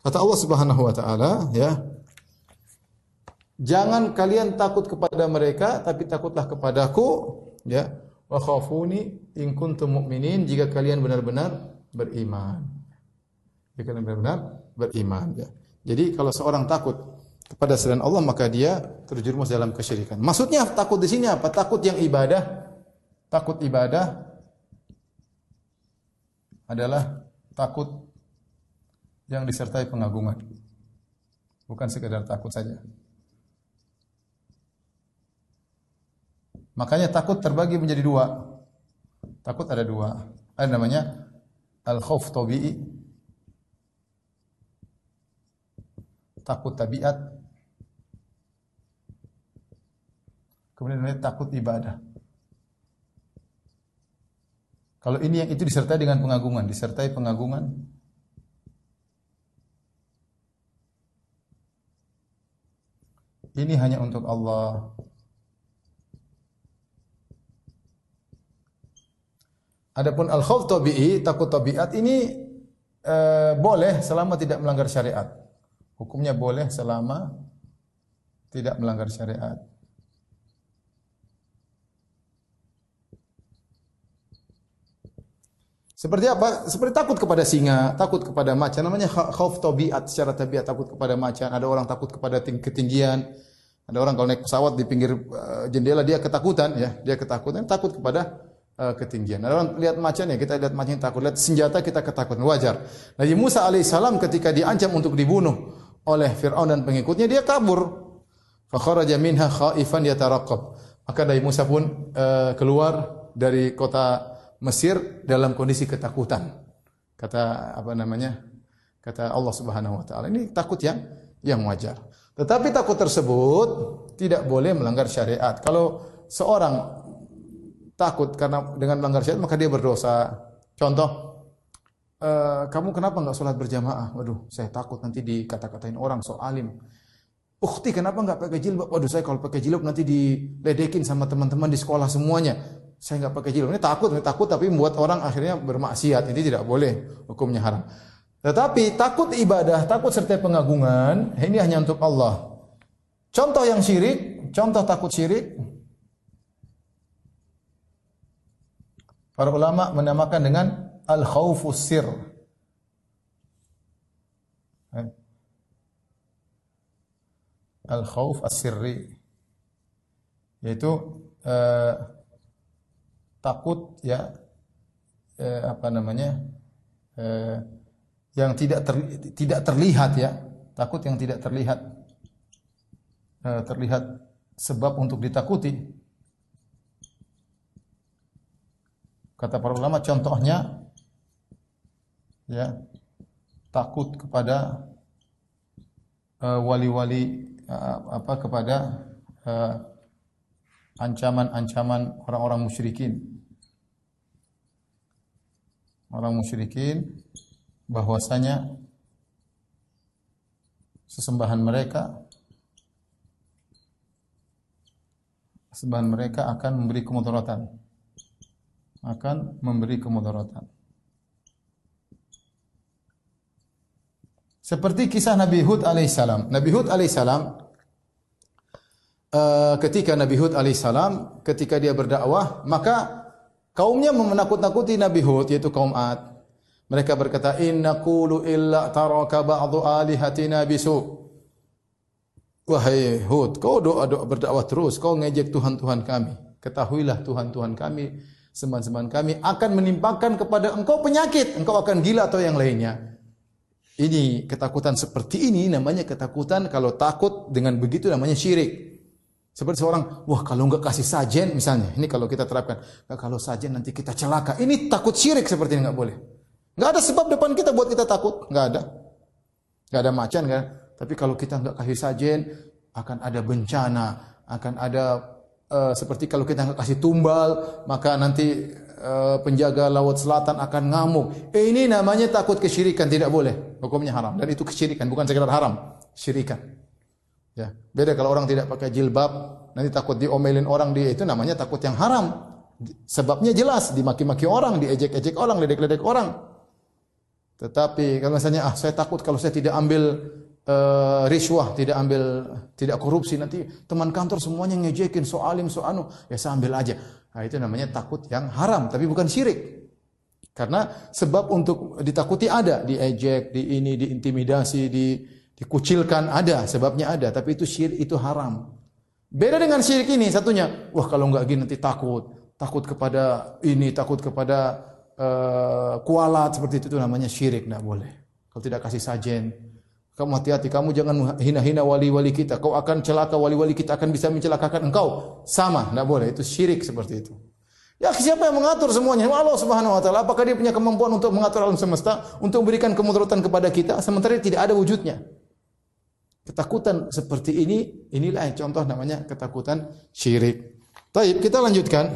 Kata Allah Subhanahu wa taala, ya. Jangan kalian takut kepada mereka, tapi takutlah kepadaku, ya. Wa khafuni in kuntum mu'minin jika kalian benar-benar beriman jika benar-benar beriman ya. Jadi kalau seorang takut kepada selain Allah maka dia terjerumus dalam kesyirikan. Maksudnya takut di sini apa? Takut yang ibadah. Takut ibadah adalah takut yang disertai pengagungan. Bukan sekedar takut saja. Makanya takut terbagi menjadi dua. Takut ada dua. Ada namanya al-khauf tabi'i takut tabiat, kemudian namanya takut ibadah. Kalau ini yang itu disertai dengan pengagungan, disertai pengagungan. Ini hanya untuk Allah. Adapun al-khauf tabi'i, takut tabiat ini e, boleh selama tidak melanggar syariat. Hukumnya boleh selama tidak melanggar syariat. Seperti apa? Seperti takut kepada singa, takut kepada macan. Namanya khauf tabiat secara tabiat takut kepada macan. Ada orang takut kepada ketinggian. Ada orang kalau naik pesawat di pinggir eh, jendela dia ketakutan ya, dia ketakutan, takut kepada uh, ketinggian. Ada orang lihat macan ya, kita lihat macan takut, lihat senjata kita ketakutan, wajar. Nabi Musa alaihissalam ketika diancam untuk dibunuh, oleh Fir'aun dan pengikutnya, dia kabur. Fakharaja minha khaifan yataraqqab. Maka Nabi Musa pun uh, keluar dari kota Mesir dalam kondisi ketakutan. Kata apa namanya? Kata Allah Subhanahu wa taala. Ini takut yang yang wajar. Tetapi takut tersebut tidak boleh melanggar syariat. Kalau seorang takut karena dengan melanggar syariat maka dia berdosa. Contoh, Uh, kamu kenapa nggak sholat berjamaah? Waduh, saya takut nanti dikata-katain orang so alim. Ukti kenapa nggak pakai jilbab? Waduh, saya kalau pakai jilbab nanti diledekin sama teman-teman di sekolah semuanya. Saya nggak pakai jilbab. Ini takut, ini takut tapi membuat orang akhirnya bermaksiat. Ini tidak boleh, hukumnya haram. Tetapi takut ibadah, takut serta pengagungan, ini hanya untuk Allah. Contoh yang syirik, contoh takut syirik, para ulama menamakan dengan al khawfus sir. Eh. Al khawf as-sirri yaitu eh, takut ya eh, apa namanya eh, yang tidak ter, tidak terlihat ya takut yang tidak terlihat eh, terlihat sebab untuk ditakuti kata para ulama contohnya ya takut kepada uh, wali-wali uh, apa kepada uh, ancaman-ancaman orang-orang musyrikin. Orang musyrikin bahwasanya sesembahan mereka sesembahan mereka akan memberi kemudaratan akan memberi kemudaratan seperti kisah Nabi Hud alaihissalam Nabi Hud alaihissalam uh, ketika Nabi Hud alaihissalam ketika dia berdakwah maka kaumnya menakut-nakuti Nabi Hud yaitu kaum Ad mereka berkata, Inna kulu illa taraka ba'du alihatina bisu. Wahai Hud, kau doa-doa berdakwah terus, kau ngejek Tuhan-Tuhan kami. Ketahuilah Tuhan-Tuhan kami, sembahan-sembahan kami akan menimpakan kepada engkau penyakit. Engkau akan gila atau yang lainnya. Ini ketakutan seperti ini namanya ketakutan kalau takut dengan begitu namanya syirik. Seperti seorang, wah kalau enggak kasih sajen misalnya, ini kalau kita terapkan, kalau sajen nanti kita celaka. Ini takut syirik seperti ini enggak boleh. Enggak ada sebab depan kita buat kita takut, enggak ada. Enggak ada macan kan? Tapi kalau kita enggak kasih sajen, akan ada bencana, akan ada uh, seperti kalau kita enggak kasih tumbal, maka nanti penjaga laut selatan akan ngamuk. Eh, ini namanya takut kesyirikan, tidak boleh. Hukumnya haram dan itu kesyirikan, bukan sekedar haram, syirikan. Ya, beda kalau orang tidak pakai jilbab, nanti takut diomelin orang dia itu namanya takut yang haram. Sebabnya jelas, dimaki-maki orang, diejek-ejek orang, ledek-ledek orang. Tetapi kalau misalnya ah saya takut kalau saya tidak ambil uh, riswah, tidak ambil tidak korupsi. Nanti teman kantor semuanya ngejekin so alim so anu, ya saya ambil aja. Nah, itu namanya takut yang haram tapi bukan syirik. Karena sebab untuk ditakuti ada, diejek, di ini, diintimidasi, di dikucilkan ada, sebabnya ada, tapi itu syirik itu haram. Beda dengan syirik ini satunya, wah kalau enggak gini nanti takut, takut kepada ini, takut kepada uh, kualat seperti itu, itu namanya syirik, tidak boleh. Kalau tidak kasih sajen, kamu hati-hati, kamu jangan hina-hina wali-wali kita. Kau akan celaka wali-wali kita akan bisa mencelakakan engkau. Sama, tidak boleh. Itu syirik seperti itu. Ya siapa yang mengatur semuanya? Allah Subhanahu wa taala. Apakah dia punya kemampuan untuk mengatur alam semesta, untuk memberikan kemudaratan kepada kita sementara tidak ada wujudnya? Ketakutan seperti ini, inilah yang contoh namanya ketakutan syirik. Taib, kita lanjutkan.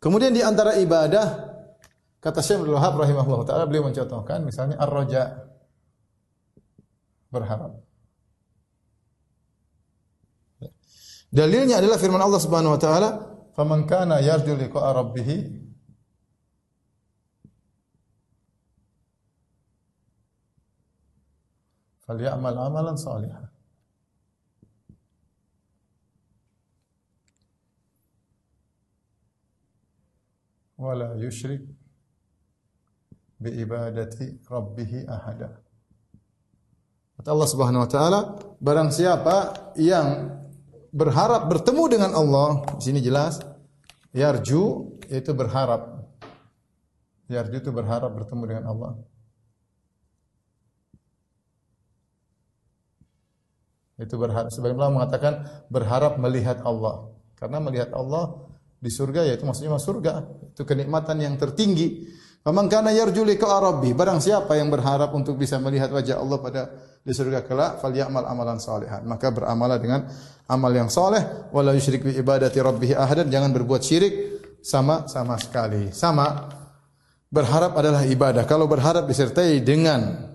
Kemudian di antara ibadah kata Syekh Abdul Wahab rahimahullah taala beliau mencontohkan misalnya ar-raja berharap. Dalilnya adalah firman Allah Subhanahu wa taala, "Faman kana yarju liqa'a rabbih falyamal amalan salihan." wala yushrik bi ibadati rabbih ahada. Kata Allah Subhanahu wa taala, barang siapa yang berharap bertemu dengan Allah, di sini jelas yarju itu berharap. Yarju itu berharap bertemu dengan Allah. Itu berharap. Sebagian ulama mengatakan berharap melihat Allah. Karena melihat Allah di surga yaitu maksudnya masuk surga itu kenikmatan yang tertinggi Faman kana yarju liqa barang siapa yang berharap untuk bisa melihat wajah Allah pada di surga kelak falyamal amalan salihan. Maka beramalah dengan amal yang saleh. Wala yusyrik bi ibadati rabbih ahadan. Jangan berbuat syirik sama sama sekali. Sama. Berharap adalah ibadah. Kalau berharap disertai dengan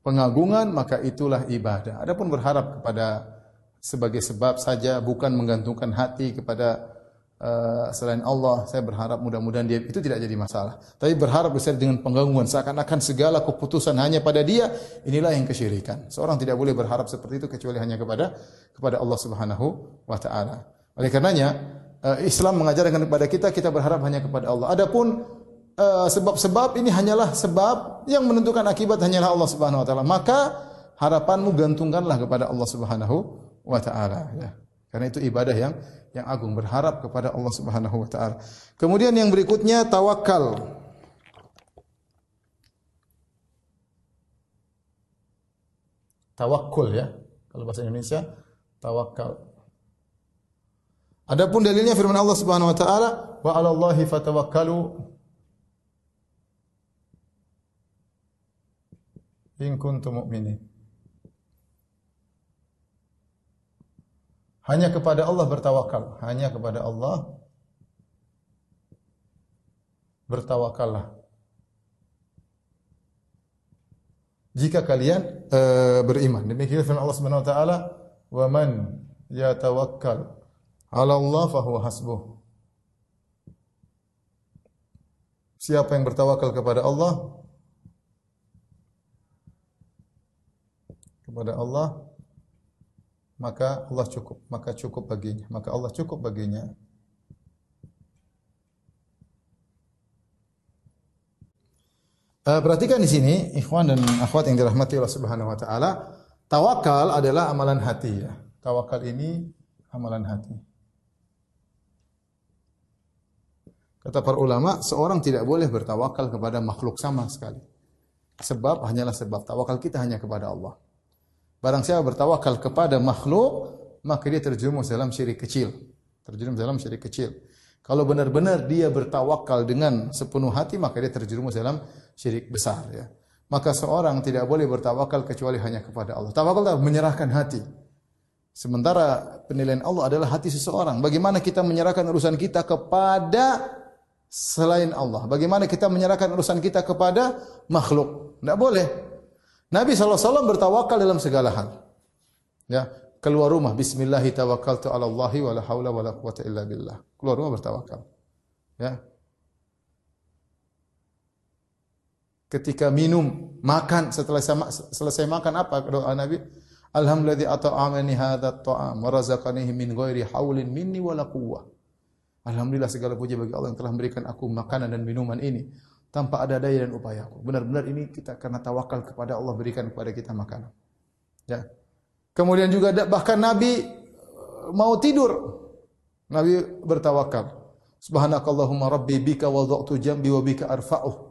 pengagungan maka itulah ibadah. Adapun berharap kepada sebagai sebab saja bukan menggantungkan hati kepada uh, selain Allah, saya berharap mudah-mudahan dia itu tidak jadi masalah. Tapi berharap besar dengan penggangguan seakan-akan segala keputusan hanya pada dia, inilah yang kesyirikan. Seorang tidak boleh berharap seperti itu kecuali hanya kepada kepada Allah Subhanahu wa taala. Oleh karenanya uh, Islam mengajarkan kepada kita kita berharap hanya kepada Allah. Adapun eh, sebab-sebab ini hanyalah sebab yang menentukan akibat hanyalah Allah Subhanahu wa taala. Maka harapanmu gantungkanlah kepada Allah Subhanahu wa taala ya. Karena itu ibadah yang yang agung berharap kepada Allah Subhanahu wa taala. Kemudian yang berikutnya tawakal. Tawakul ya. Kalau bahasa Indonesia tawakal. Adapun dalilnya firman Allah Subhanahu wa taala, "Wa 'alallahi fatawakkalu in kuntum mu'minin." Hanya kepada Allah bertawakal, hanya kepada Allah bertawakallah. Jika kalian e, beriman. Demikian firman Allah Subhanahu wa taala, "Wa man yatawakkal 'ala Allah fa huwa hasbuh." Siapa yang bertawakal kepada Allah kepada Allah maka Allah cukup, maka cukup baginya, maka Allah cukup baginya. Uh, perhatikan di sini, ikhwan dan akhwat yang dirahmati Allah Subhanahu wa taala, tawakal adalah amalan hati ya. Tawakal ini amalan hati. Kata para ulama, seorang tidak boleh bertawakal kepada makhluk sama sekali. Sebab hanyalah sebab tawakal kita hanya kepada Allah. Barang siapa bertawakal kepada makhluk, maka dia terjerumus dalam syirik kecil. Terjerumus dalam syirik kecil. Kalau benar-benar dia bertawakal dengan sepenuh hati, maka dia terjerumus dalam syirik besar. Ya. Maka seorang tidak boleh bertawakal kecuali hanya kepada Allah. Tawakal adalah menyerahkan hati. Sementara penilaian Allah adalah hati seseorang. Bagaimana kita menyerahkan urusan kita kepada selain Allah? Bagaimana kita menyerahkan urusan kita kepada makhluk? Tidak boleh. Nabi SAW bertawakal dalam segala hal. Ya, keluar rumah bismillahi tawakkaltu ala Allahi wala haula wala quwata illa billah. Keluar rumah bertawakal. Ya. Ketika minum, makan setelah selesai makan apa doa Nabi? Alhamdulillah at'amani hadza at'am wa razaqanihi min ghairi haulin minni wala quwwah. Alhamdulillah segala puji bagi Allah yang telah memberikan aku makanan dan minuman ini tanpa ada daya dan upayaku. Benar-benar ini kita karena tawakal kepada Allah berikan kepada kita makanan. Ya. Kemudian juga bahkan Nabi eh, mau tidur. Nabi bertawakal. Subhanakallahumma rabbi bika wada'tu jambi wa bika arfa'uh.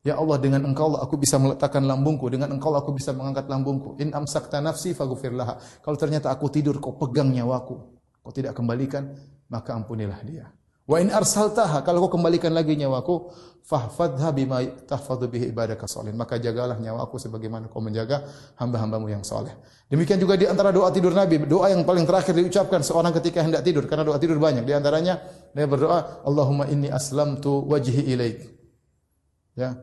Ya Allah dengan engkau lah aku bisa meletakkan lambungku, dengan engkau lah aku bisa mengangkat lambungku. In amsakta nafsi faghfir laha. Kalau ternyata aku tidur kau pegang nyawaku, kau tidak kembalikan, maka ampunilah dia. Wa in arsaltaha kalau kau kembalikan lagi nyawaku fahfadha bima tahfadhu bihi ibadaka salihin maka jagalah nyawaku sebagaimana kau menjaga hamba-hambamu yang saleh. Demikian juga di antara doa tidur Nabi, doa yang paling terakhir diucapkan seorang ketika hendak tidur karena doa tidur banyak. Di antaranya dia berdoa, Allahumma inni aslamtu wajhi ilaik. Ya.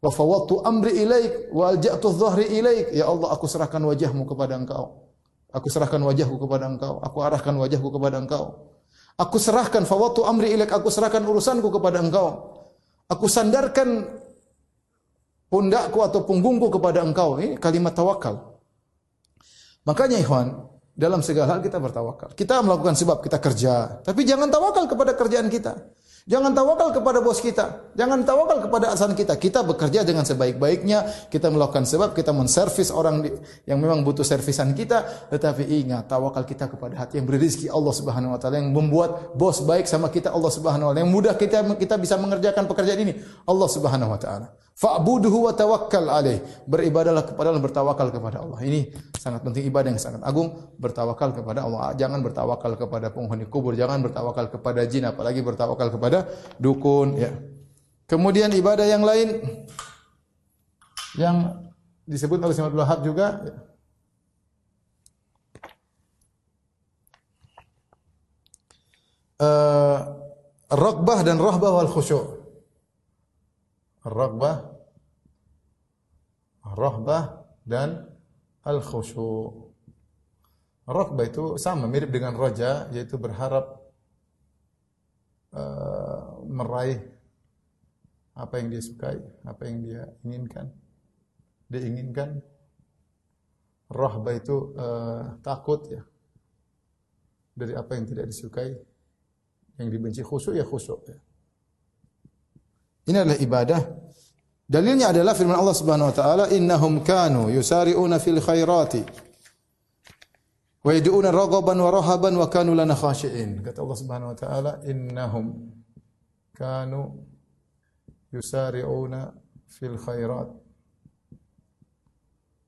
Wa fawwadtu amri ilaik wa alja'tu dhahri ilaik. Ya Allah, aku serahkan wajahmu kepada Engkau. Aku serahkan wajahku kepada Engkau. Aku arahkan wajahku kepada Engkau. Aku serahkan fawatu amri ilaik, aku serahkan urusanku kepada engkau. Aku sandarkan pundakku atau punggungku kepada engkau. Ini kalimat tawakal. Makanya ikhwan, dalam segala hal kita bertawakal. Kita melakukan sebab kita kerja, tapi jangan tawakal kepada kerjaan kita. Jangan tawakal kepada bos kita. Jangan tawakal kepada atasan kita. Kita bekerja dengan sebaik-baiknya. Kita melakukan sebab. Kita menservis orang yang memang butuh servisan kita. Tetapi ingat, tawakal kita kepada hati yang berizki Allah Subhanahu Wa Taala yang membuat bos baik sama kita Allah Subhanahu Wa Taala. Yang mudah kita kita bisa mengerjakan pekerjaan ini Allah Subhanahu Wa Taala. Fa'buduhu wa tawakkal alaih. Beribadahlah kepada Allah, bertawakal kepada Allah. Ini sangat penting ibadah yang sangat agung. Bertawakal kepada Allah. Jangan bertawakal kepada penghuni kubur. Jangan bertawakal kepada jin. Apalagi bertawakal kepada dukun. Ya. Kemudian ibadah yang lain. Yang disebut oleh Syekh Abdul juga. Ya. Uh, Rokbah dan rohbah wal khusyuk. Ar-raghbah, rahbah dan al-khusyu. Raghbah itu sama mirip dengan roja yaitu berharap uh, meraih apa yang dia sukai, apa yang dia inginkan. Dia inginkan rahbah itu uh, takut ya dari apa yang tidak disukai, yang dibenci khusyuk ya khusyuk ya. Ini adalah ibadah. Dalilnya adalah firman Allah Subhanahu wa taala, "Innahum kanu yusari'una fil khairati wa yad'una raghaban wa rahaban wa kanu lana khashi'in." Kata Allah Subhanahu wa taala, "Innahum kanu yusari'una fil khairat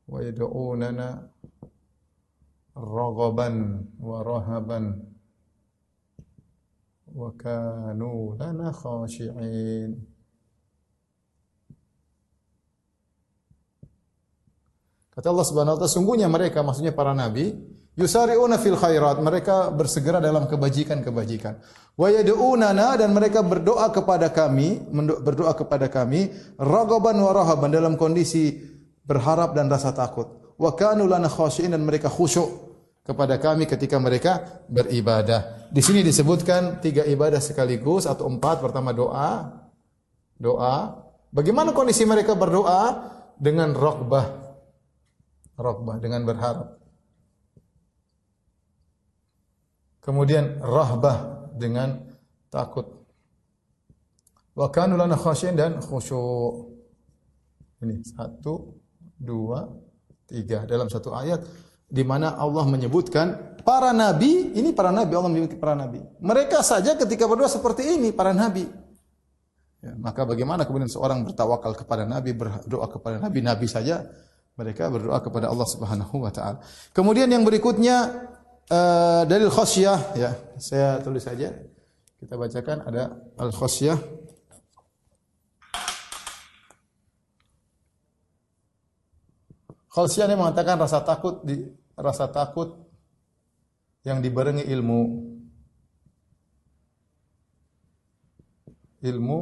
wa yad'unana raghaban wa rahaban wa kanu lana khashi'in." Kata Allah Subhanahu wa taala, sungguhnya mereka maksudnya para nabi Yusari'una fil khairat, mereka bersegera dalam kebajikan-kebajikan. Wa yad'unana dan mereka berdoa kepada kami, berdoa kepada kami ragaban wa rahaban dalam kondisi berharap dan rasa takut. Wa kanu lana khashi'in dan mereka khusyuk kepada kami ketika mereka beribadah. Di sini disebutkan tiga ibadah sekaligus atau empat. Pertama doa, doa. Bagaimana kondisi mereka berdoa? Dengan rokbah, rokbah dengan berharap. Kemudian rahbah dengan takut. Wa kanu lana khasyin dan khusyuk. Ini satu, dua, tiga dalam satu ayat di mana Allah menyebutkan para nabi, ini para nabi Allah menyebut para nabi. Mereka saja ketika berdoa seperti ini para nabi. Ya, maka bagaimana kemudian seorang bertawakal kepada nabi, berdoa kepada nabi, nabi saja mereka berdoa kepada Allah Subhanahu wa taala. Kemudian yang berikutnya uh, dalil khosyah ya. Saya tulis saja. Kita bacakan ada al khosyah khosyah ini mengatakan rasa takut di rasa takut yang dibarengi ilmu. Ilmu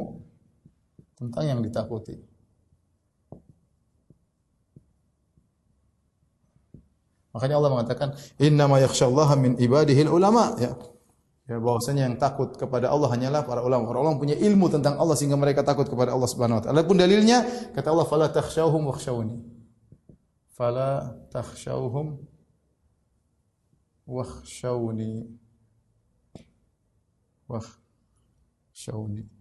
tentang yang ditakuti Makanya Allah mengatakan inna ma yakhsyallaha min ibadihil ulama ya. Ya bahwasanya yang takut kepada Allah hanyalah para ulama. Para ulama punya ilmu tentang Allah sehingga mereka takut kepada Allah Subhanahu wa taala. Adapun dalilnya kata Allah fala takhshawhum wakhshawni. Fala takhshawhum wakhshawni. Wakhshawni.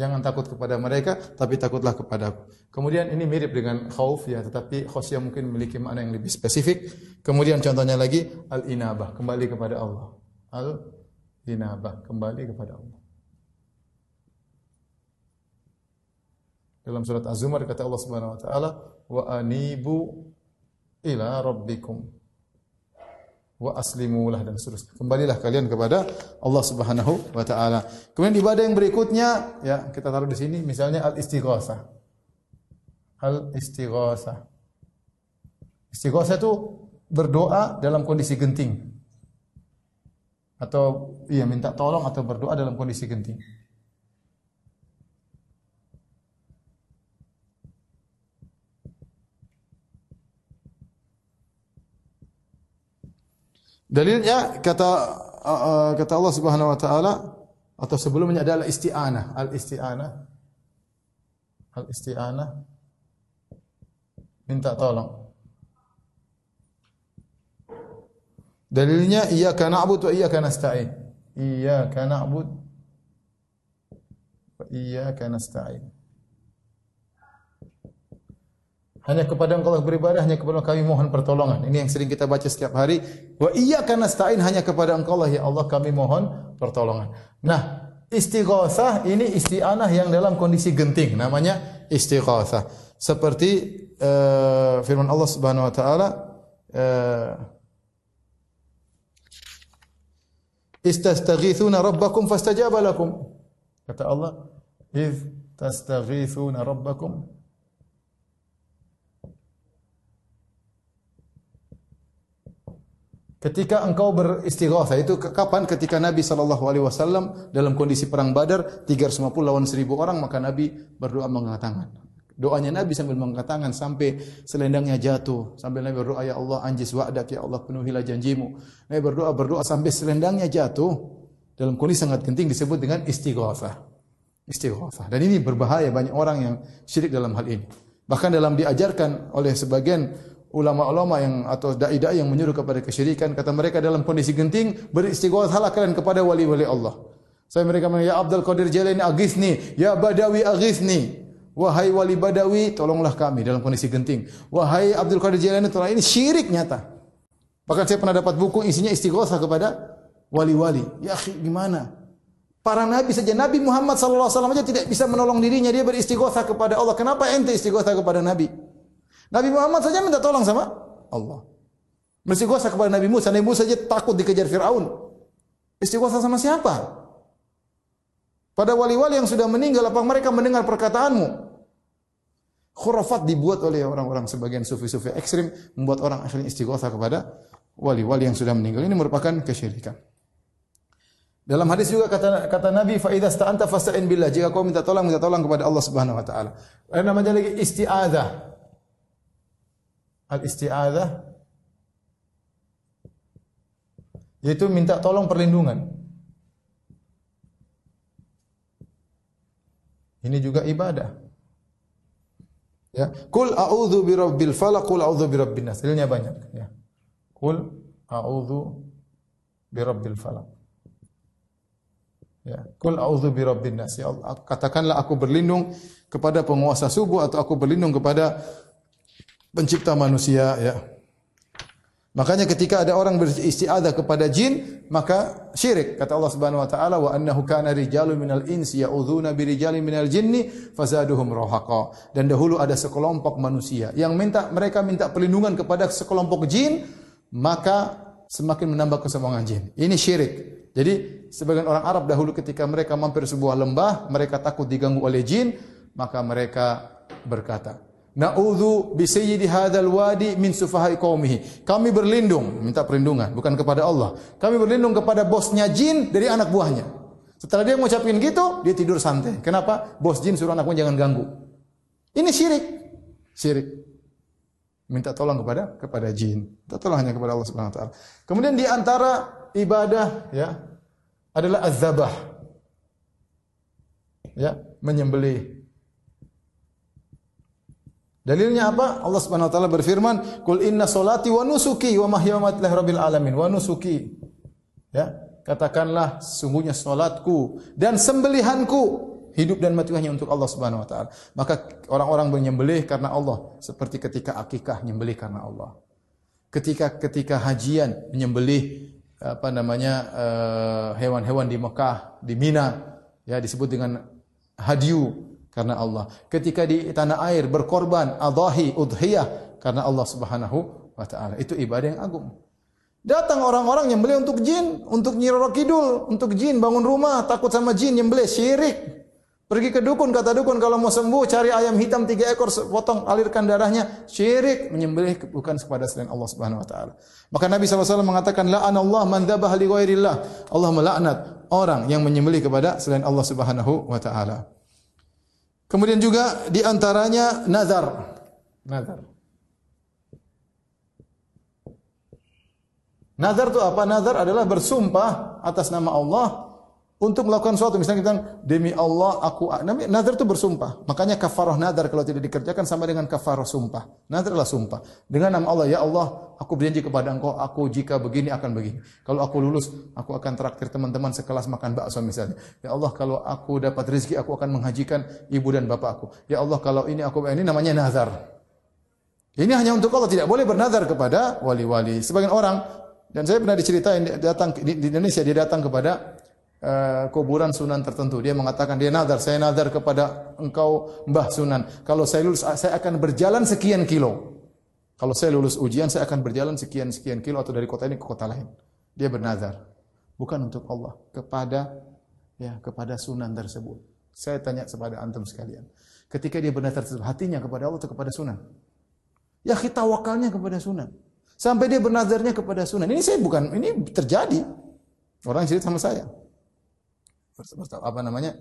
Jangan takut kepada mereka, tapi takutlah kepada aku. Kemudian ini mirip dengan khauf ya, tetapi khosyah mungkin memiliki makna yang lebih spesifik. Kemudian contohnya lagi al-inabah, kembali kepada Allah. Al-inabah, kembali kepada Allah. Dalam surat Az-Zumar kata Allah Subhanahu wa taala, "Wa anibu ila rabbikum." Wa aslimulah dan seterusnya. Kembalilah kalian kepada Allah Subhanahu wa taala. Kemudian ibadah yang berikutnya ya kita taruh di sini misalnya al istighosah. Al istighosah. Istighosah itu berdoa dalam kondisi genting. Atau iya minta tolong atau berdoa dalam kondisi genting. Dalilnya kata uh, kata Allah Subhanahu wa taala atau sebelumnya adalah isti'anah, al-isti'anah. Al-isti'anah minta tolong. Dalilnya iyyaka na'budu wa iyyaka nasta'in. Iyyaka na'bud wa iyyaka nasta'in. Hanya kepada Engkau beribadah, hanya kepada kami mohon pertolongan. Ini yang sering kita baca setiap hari. Wa iyyaka nasta'in hanya kepada Engkau lah ya Allah kami mohon pertolongan. Nah, istighosah ini isti'anah yang dalam kondisi genting namanya istighosah. Seperti uh, firman Allah Subhanahu wa taala uh, Istastaghithuna rabbakum fastajaba. Kata Allah, "Idz tastaghithuna rabbakum Ketika engkau beristighatsah itu kapan? Ketika Nabi sallallahu alaihi wasallam dalam kondisi perang Badar 350 lawan 1000 orang maka Nabi berdoa mengangkat tangan. Doanya Nabi sambil mengangkat tangan sampai selendangnya jatuh. Sambil Nabi berdoa ya Allah anjis wa'dak ya Allah penuhilah janjimu. Nabi berdoa berdoa sampai selendangnya jatuh. Dalam kondisi sangat genting disebut dengan istighatsah. Istighatsah. Dan ini berbahaya banyak orang yang syirik dalam hal ini. Bahkan dalam diajarkan oleh sebagian ulama-ulama yang atau dai-dai yang menyuruh kepada kesyirikan kata mereka dalam kondisi genting beristighatsah kalian kepada wali-wali Allah. Saya mereka mengatakan ya Abdul Qadir Jailani aghithni, ya Badawi aghithni. Wahai wali Badawi, tolonglah kami dalam kondisi genting. Wahai Abdul Qadir Jailani, tolong ini syirik nyata. Bahkan saya pernah dapat buku isinya istighatsah kepada wali-wali. Ya gimana? Para nabi saja Nabi Muhammad wasallam saja tidak bisa menolong dirinya dia beristighatsah kepada Allah. Kenapa ente istighatsah kepada nabi? Nabi Muhammad saja minta tolong sama Allah. Beristighosa kepada Nabi Musa. Nabi Musa saja takut dikejar Fir'aun. Istighosa sama siapa? Pada wali-wali yang sudah meninggal, apa mereka mendengar perkataanmu? Khurafat dibuat oleh orang-orang sebagian sufi-sufi ekstrim, membuat orang akhirnya istighosa kepada wali-wali yang sudah meninggal. Ini merupakan kesyirikan. Dalam hadis juga kata kata Nabi fa idza sta'anta fasta'in billah. Jika kau minta tolong minta tolong kepada Allah Subhanahu wa taala. Ada namanya lagi isti'adzah. Al isti'adzah yaitu minta tolong perlindungan. Ini juga ibadah. Ya, kul a'udzu birabbil falaq, kul a'udzu birabbin nas. Dalilnya banyak, ya. Kul a'udzu birabbil falaq. Ya, kul a'udzu birabbin nas. Ya Allah, katakanlah aku berlindung kepada penguasa subuh atau aku berlindung kepada pencipta manusia, ya. Makanya ketika ada orang beristiadah kepada jin, maka syirik. Kata Allah Subhanahu wa taala, "Wa annahu kana rijalun minal insi ya'udzuuna birijalin minal jinni fazaduhum rahaqa." Dan dahulu ada sekelompok manusia yang minta mereka minta perlindungan kepada sekelompok jin, maka semakin menambah kesombongan jin. Ini syirik. Jadi sebagian orang Arab dahulu ketika mereka mampir sebuah lembah, mereka takut diganggu oleh jin, maka mereka berkata, Na'udzu bi sayyidi hadzal wadi min sufahai qaumihi. Kami berlindung, minta perlindungan bukan kepada Allah. Kami berlindung kepada bosnya jin dari anak buahnya. Setelah dia mengucapkan gitu, dia tidur santai. Kenapa? Bos jin suruh anak buahnya jangan ganggu. Ini syirik. Syirik. Minta tolong kepada kepada jin. Minta tolong hanya kepada Allah Subhanahu wa taala. Kemudian di antara ibadah ya adalah azabah. Ya, menyembelih. Dalilnya apa? Allah Subhanahu wa taala berfirman, "Qul inna salati wa nusuki wa mahyaya wa rabbil alamin." Wa nusuki. Ya, katakanlah sungguhnya salatku dan sembelihanku hidup dan mati hanya untuk Allah Subhanahu wa taala. Maka orang-orang menyembelih karena Allah, seperti ketika akikah menyembelih karena Allah. Ketika ketika hajian menyembelih apa namanya eh, hewan-hewan di Mekah, di Mina, ya disebut dengan hadiu karena Allah. Ketika di tanah air berkorban adahi, udhiyah karena Allah Subhanahu wa taala. Itu ibadah yang agung. Datang orang-orang yang beli untuk jin, untuk nyiroro kidul, untuk jin bangun rumah, takut sama jin yang beli syirik. Pergi ke dukun, kata dukun kalau mau sembuh cari ayam hitam tiga ekor, potong alirkan darahnya. Syirik menyembelih bukan kepada selain Allah Subhanahu Wa Taala. Maka Nabi SAW mengatakan, la Allah man dzabah li ghairillah. Allah melaknat orang yang menyembelih kepada selain Allah Subhanahu Wa Taala. Kemudian juga di antaranya nazar. Nazar. Nazar itu apa? Nazar adalah bersumpah atas nama Allah untuk melakukan sesuatu misalnya kita demi Allah aku nazar itu bersumpah. Makanya kafarah nazar kalau tidak dikerjakan sama dengan kafarah sumpah. Nazar adalah sumpah. Dengan nama Allah ya Allah aku berjanji kepada engkau aku jika begini akan begini. Kalau aku lulus aku akan traktir teman-teman sekelas makan bakso misalnya. Ya Allah kalau aku dapat rezeki aku akan menghajikan ibu dan bapakku ya Allah kalau ini aku ini namanya nazar. Ini hanya untuk Allah tidak boleh bernazar kepada wali-wali. Sebagian orang dan saya pernah diceritain datang di Indonesia dia datang kepada uh, kuburan Sunan tertentu. Dia mengatakan dia nazar, saya nazar kepada engkau Mbah Sunan. Kalau saya lulus saya akan berjalan sekian kilo. Kalau saya lulus ujian saya akan berjalan sekian sekian kilo atau dari kota ini ke kota lain. Dia bernazar. Bukan untuk Allah, kepada ya kepada Sunan tersebut. Saya tanya kepada antum sekalian. Ketika dia bernazar tersebut, hatinya kepada Allah atau kepada Sunan? Ya kita wakalnya kepada Sunan. Sampai dia bernazarnya kepada Sunan. Ini saya bukan, ini terjadi. Orang cerita sama saya apa namanya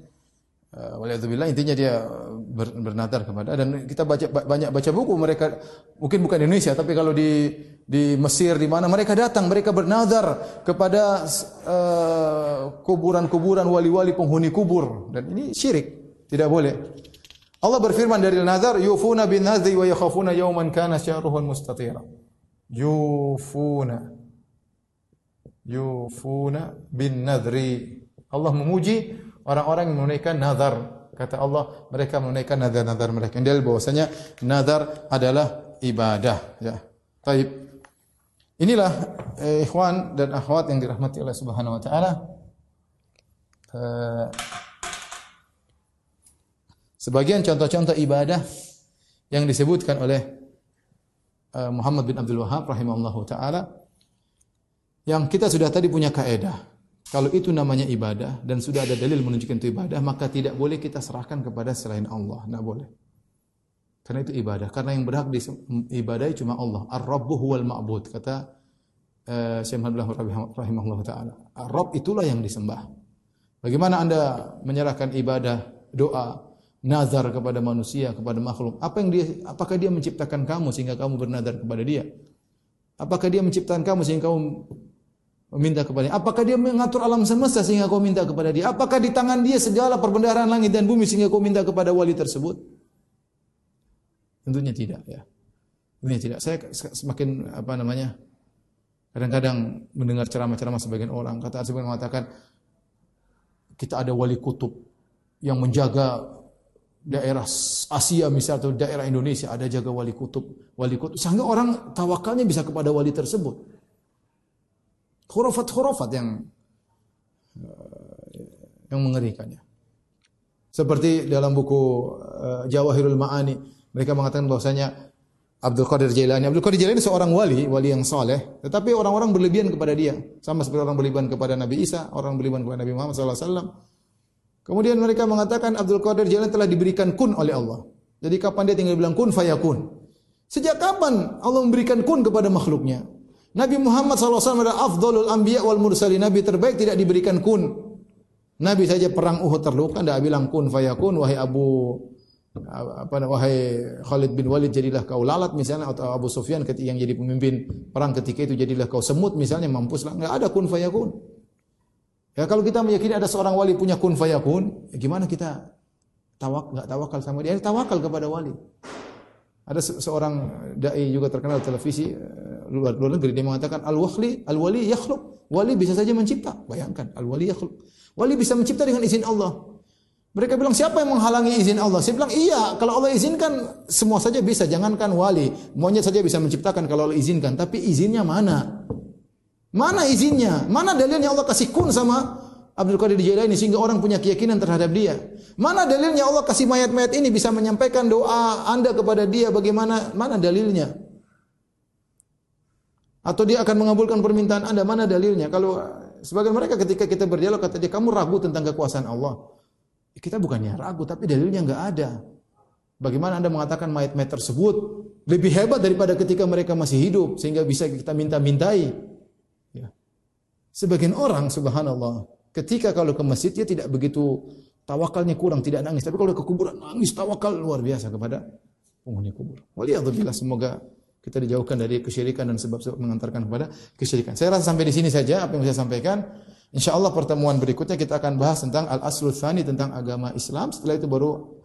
Uh, Waliyadzubillah intinya dia ber, bernadar kepada dan kita baca banyak baca buku mereka mungkin bukan di Indonesia tapi kalau di di Mesir di mana mereka datang mereka bernadar kepada uh, kuburan-kuburan wali-wali penghuni kubur. Dan ini syirik tidak boleh. Allah berfirman dari nazar yufuna bin nadhi wa yakhafuna yawman kana syahruhu mustatira. Yufuna. Yufuna bin nadri Allah memuji orang-orang yang menunaikan nazar. Kata Allah, mereka menunaikan nazar-nazar mereka. Yang dalil bahwasanya nazar adalah ibadah, ya. Taib. Inilah eh, ikhwan dan akhwat yang dirahmati oleh Subhanahu wa taala. Eh, sebagian contoh-contoh ibadah yang disebutkan oleh eh, Muhammad bin Abdul Wahab rahimahullahu taala yang kita sudah tadi punya kaedah kalau itu namanya ibadah dan sudah ada dalil menunjukkan itu ibadah, maka tidak boleh kita serahkan kepada selain Allah. Tidak boleh. Karena itu ibadah. Karena yang berhak di ibadah cuma Allah. Ar-Rabbu huwal ma'bud. Kata uh, Syekh Abdullah rahimahullah taala. Rabb itulah yang disembah. Bagaimana Anda menyerahkan ibadah, doa, nazar kepada manusia, kepada makhluk? Apa yang dia apakah dia menciptakan kamu sehingga kamu bernazar kepada dia? Apakah dia menciptakan kamu sehingga kamu meminta kepada? Apakah dia mengatur alam semesta sehingga kau minta kepada dia? Apakah di tangan dia segala perbendaharaan langit dan bumi sehingga kau minta kepada wali tersebut? Tentunya tidak ya. Tentunya tidak. Saya semakin apa namanya? Kadang-kadang mendengar ceramah-ceramah sebagian orang kata sebagian mengatakan kita ada wali kutub yang menjaga daerah Asia misal atau daerah Indonesia ada jaga wali kutub, wali kutub sehingga orang tawakalnya bisa kepada wali tersebut. Khurafat-khurafat yang eh, yang mengerikannya. Seperti dalam buku uh, Jawahirul Ma'ani, mereka mengatakan bahwasanya Abdul Qadir Jailani. Abdul Qadir Jailani seorang wali, wali yang soleh, tetapi orang-orang berlebihan kepada dia. Sama seperti orang berlebihan kepada Nabi Isa, orang berlebihan kepada Nabi Muhammad SAW. Kemudian mereka mengatakan Abdul Qadir Jailani telah diberikan kun oleh Allah. Jadi kapan dia tinggal bilang kun fayakun. Sejak kapan Allah memberikan kun kepada makhluknya? Nabi Muhammad SAW adalah afdolul anbiya wal mursalin. Nabi terbaik tidak diberikan kun. Nabi saja perang Uhud terluka, tidak bilang kun fayakun, wahai Abu apa wahai Khalid bin Walid jadilah kau lalat misalnya atau Abu Sufyan ketika yang jadi pemimpin perang ketika itu jadilah kau semut misalnya mampuslah enggak ada kun fayakun ya kalau kita meyakini ada seorang wali punya kun fayakun ya gimana kita tawak enggak tawakal sama dia tawakal kepada wali ada seorang dai juga terkenal televisi eh, luar, luar negeri. Dia mengatakan al wali al wali yakhluq wali bisa saja mencipta. Bayangkan al wali yakhluq wali bisa mencipta dengan izin Allah. Mereka bilang siapa yang menghalangi izin Allah? Saya bilang iya, kalau Allah izinkan semua saja bisa, jangankan wali, monyet saja bisa menciptakan kalau Allah izinkan, tapi izinnya mana? Mana izinnya? Mana dalilnya Allah kasih kun sama Abdul Qadir Jailani sehingga orang punya keyakinan terhadap dia? Mana dalilnya Allah kasih mayat-mayat ini bisa menyampaikan doa Anda kepada dia bagaimana? Mana dalilnya? Atau dia akan mengabulkan permintaan Anda? Mana dalilnya? Kalau sebagian mereka ketika kita berdialog kata dia kamu ragu tentang kekuasaan Allah. Kita bukannya ragu, tapi dalilnya nggak ada. Bagaimana Anda mengatakan mayat-mayat tersebut lebih hebat daripada ketika mereka masih hidup sehingga bisa kita minta-mintai? Ya. Sebagian orang subhanallah, ketika kalau ke masjid dia tidak begitu tawakalnya kurang, tidak nangis, tapi kalau ke kuburan nangis tawakal luar biasa kepada penghuni kubur. Waliyadzubillah semoga kita dijauhkan dari kesyirikan dan sebab-sebab mengantarkan kepada kesyirikan. Saya rasa sampai di sini saja apa yang saya sampaikan. Insya Allah pertemuan berikutnya kita akan bahas tentang al aslu thani tentang agama Islam. Setelah itu baru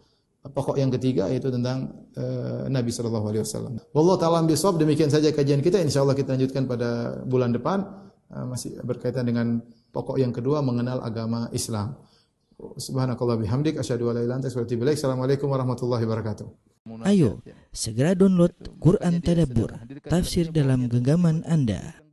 pokok yang ketiga yaitu tentang uh, Nabi Shallallahu Alaihi Wasallam. Wallahu taala bisawab demikian saja kajian kita. Insya Allah kita lanjutkan pada bulan depan uh, masih berkaitan dengan pokok yang kedua mengenal agama Islam. Subhanakallah bihamdik asyhadu an la ilaha illa anta Assalamualaikum warahmatullahi wabarakatuh. Ayo segera download Quran Tadabbur tafsir dalam genggaman Anda.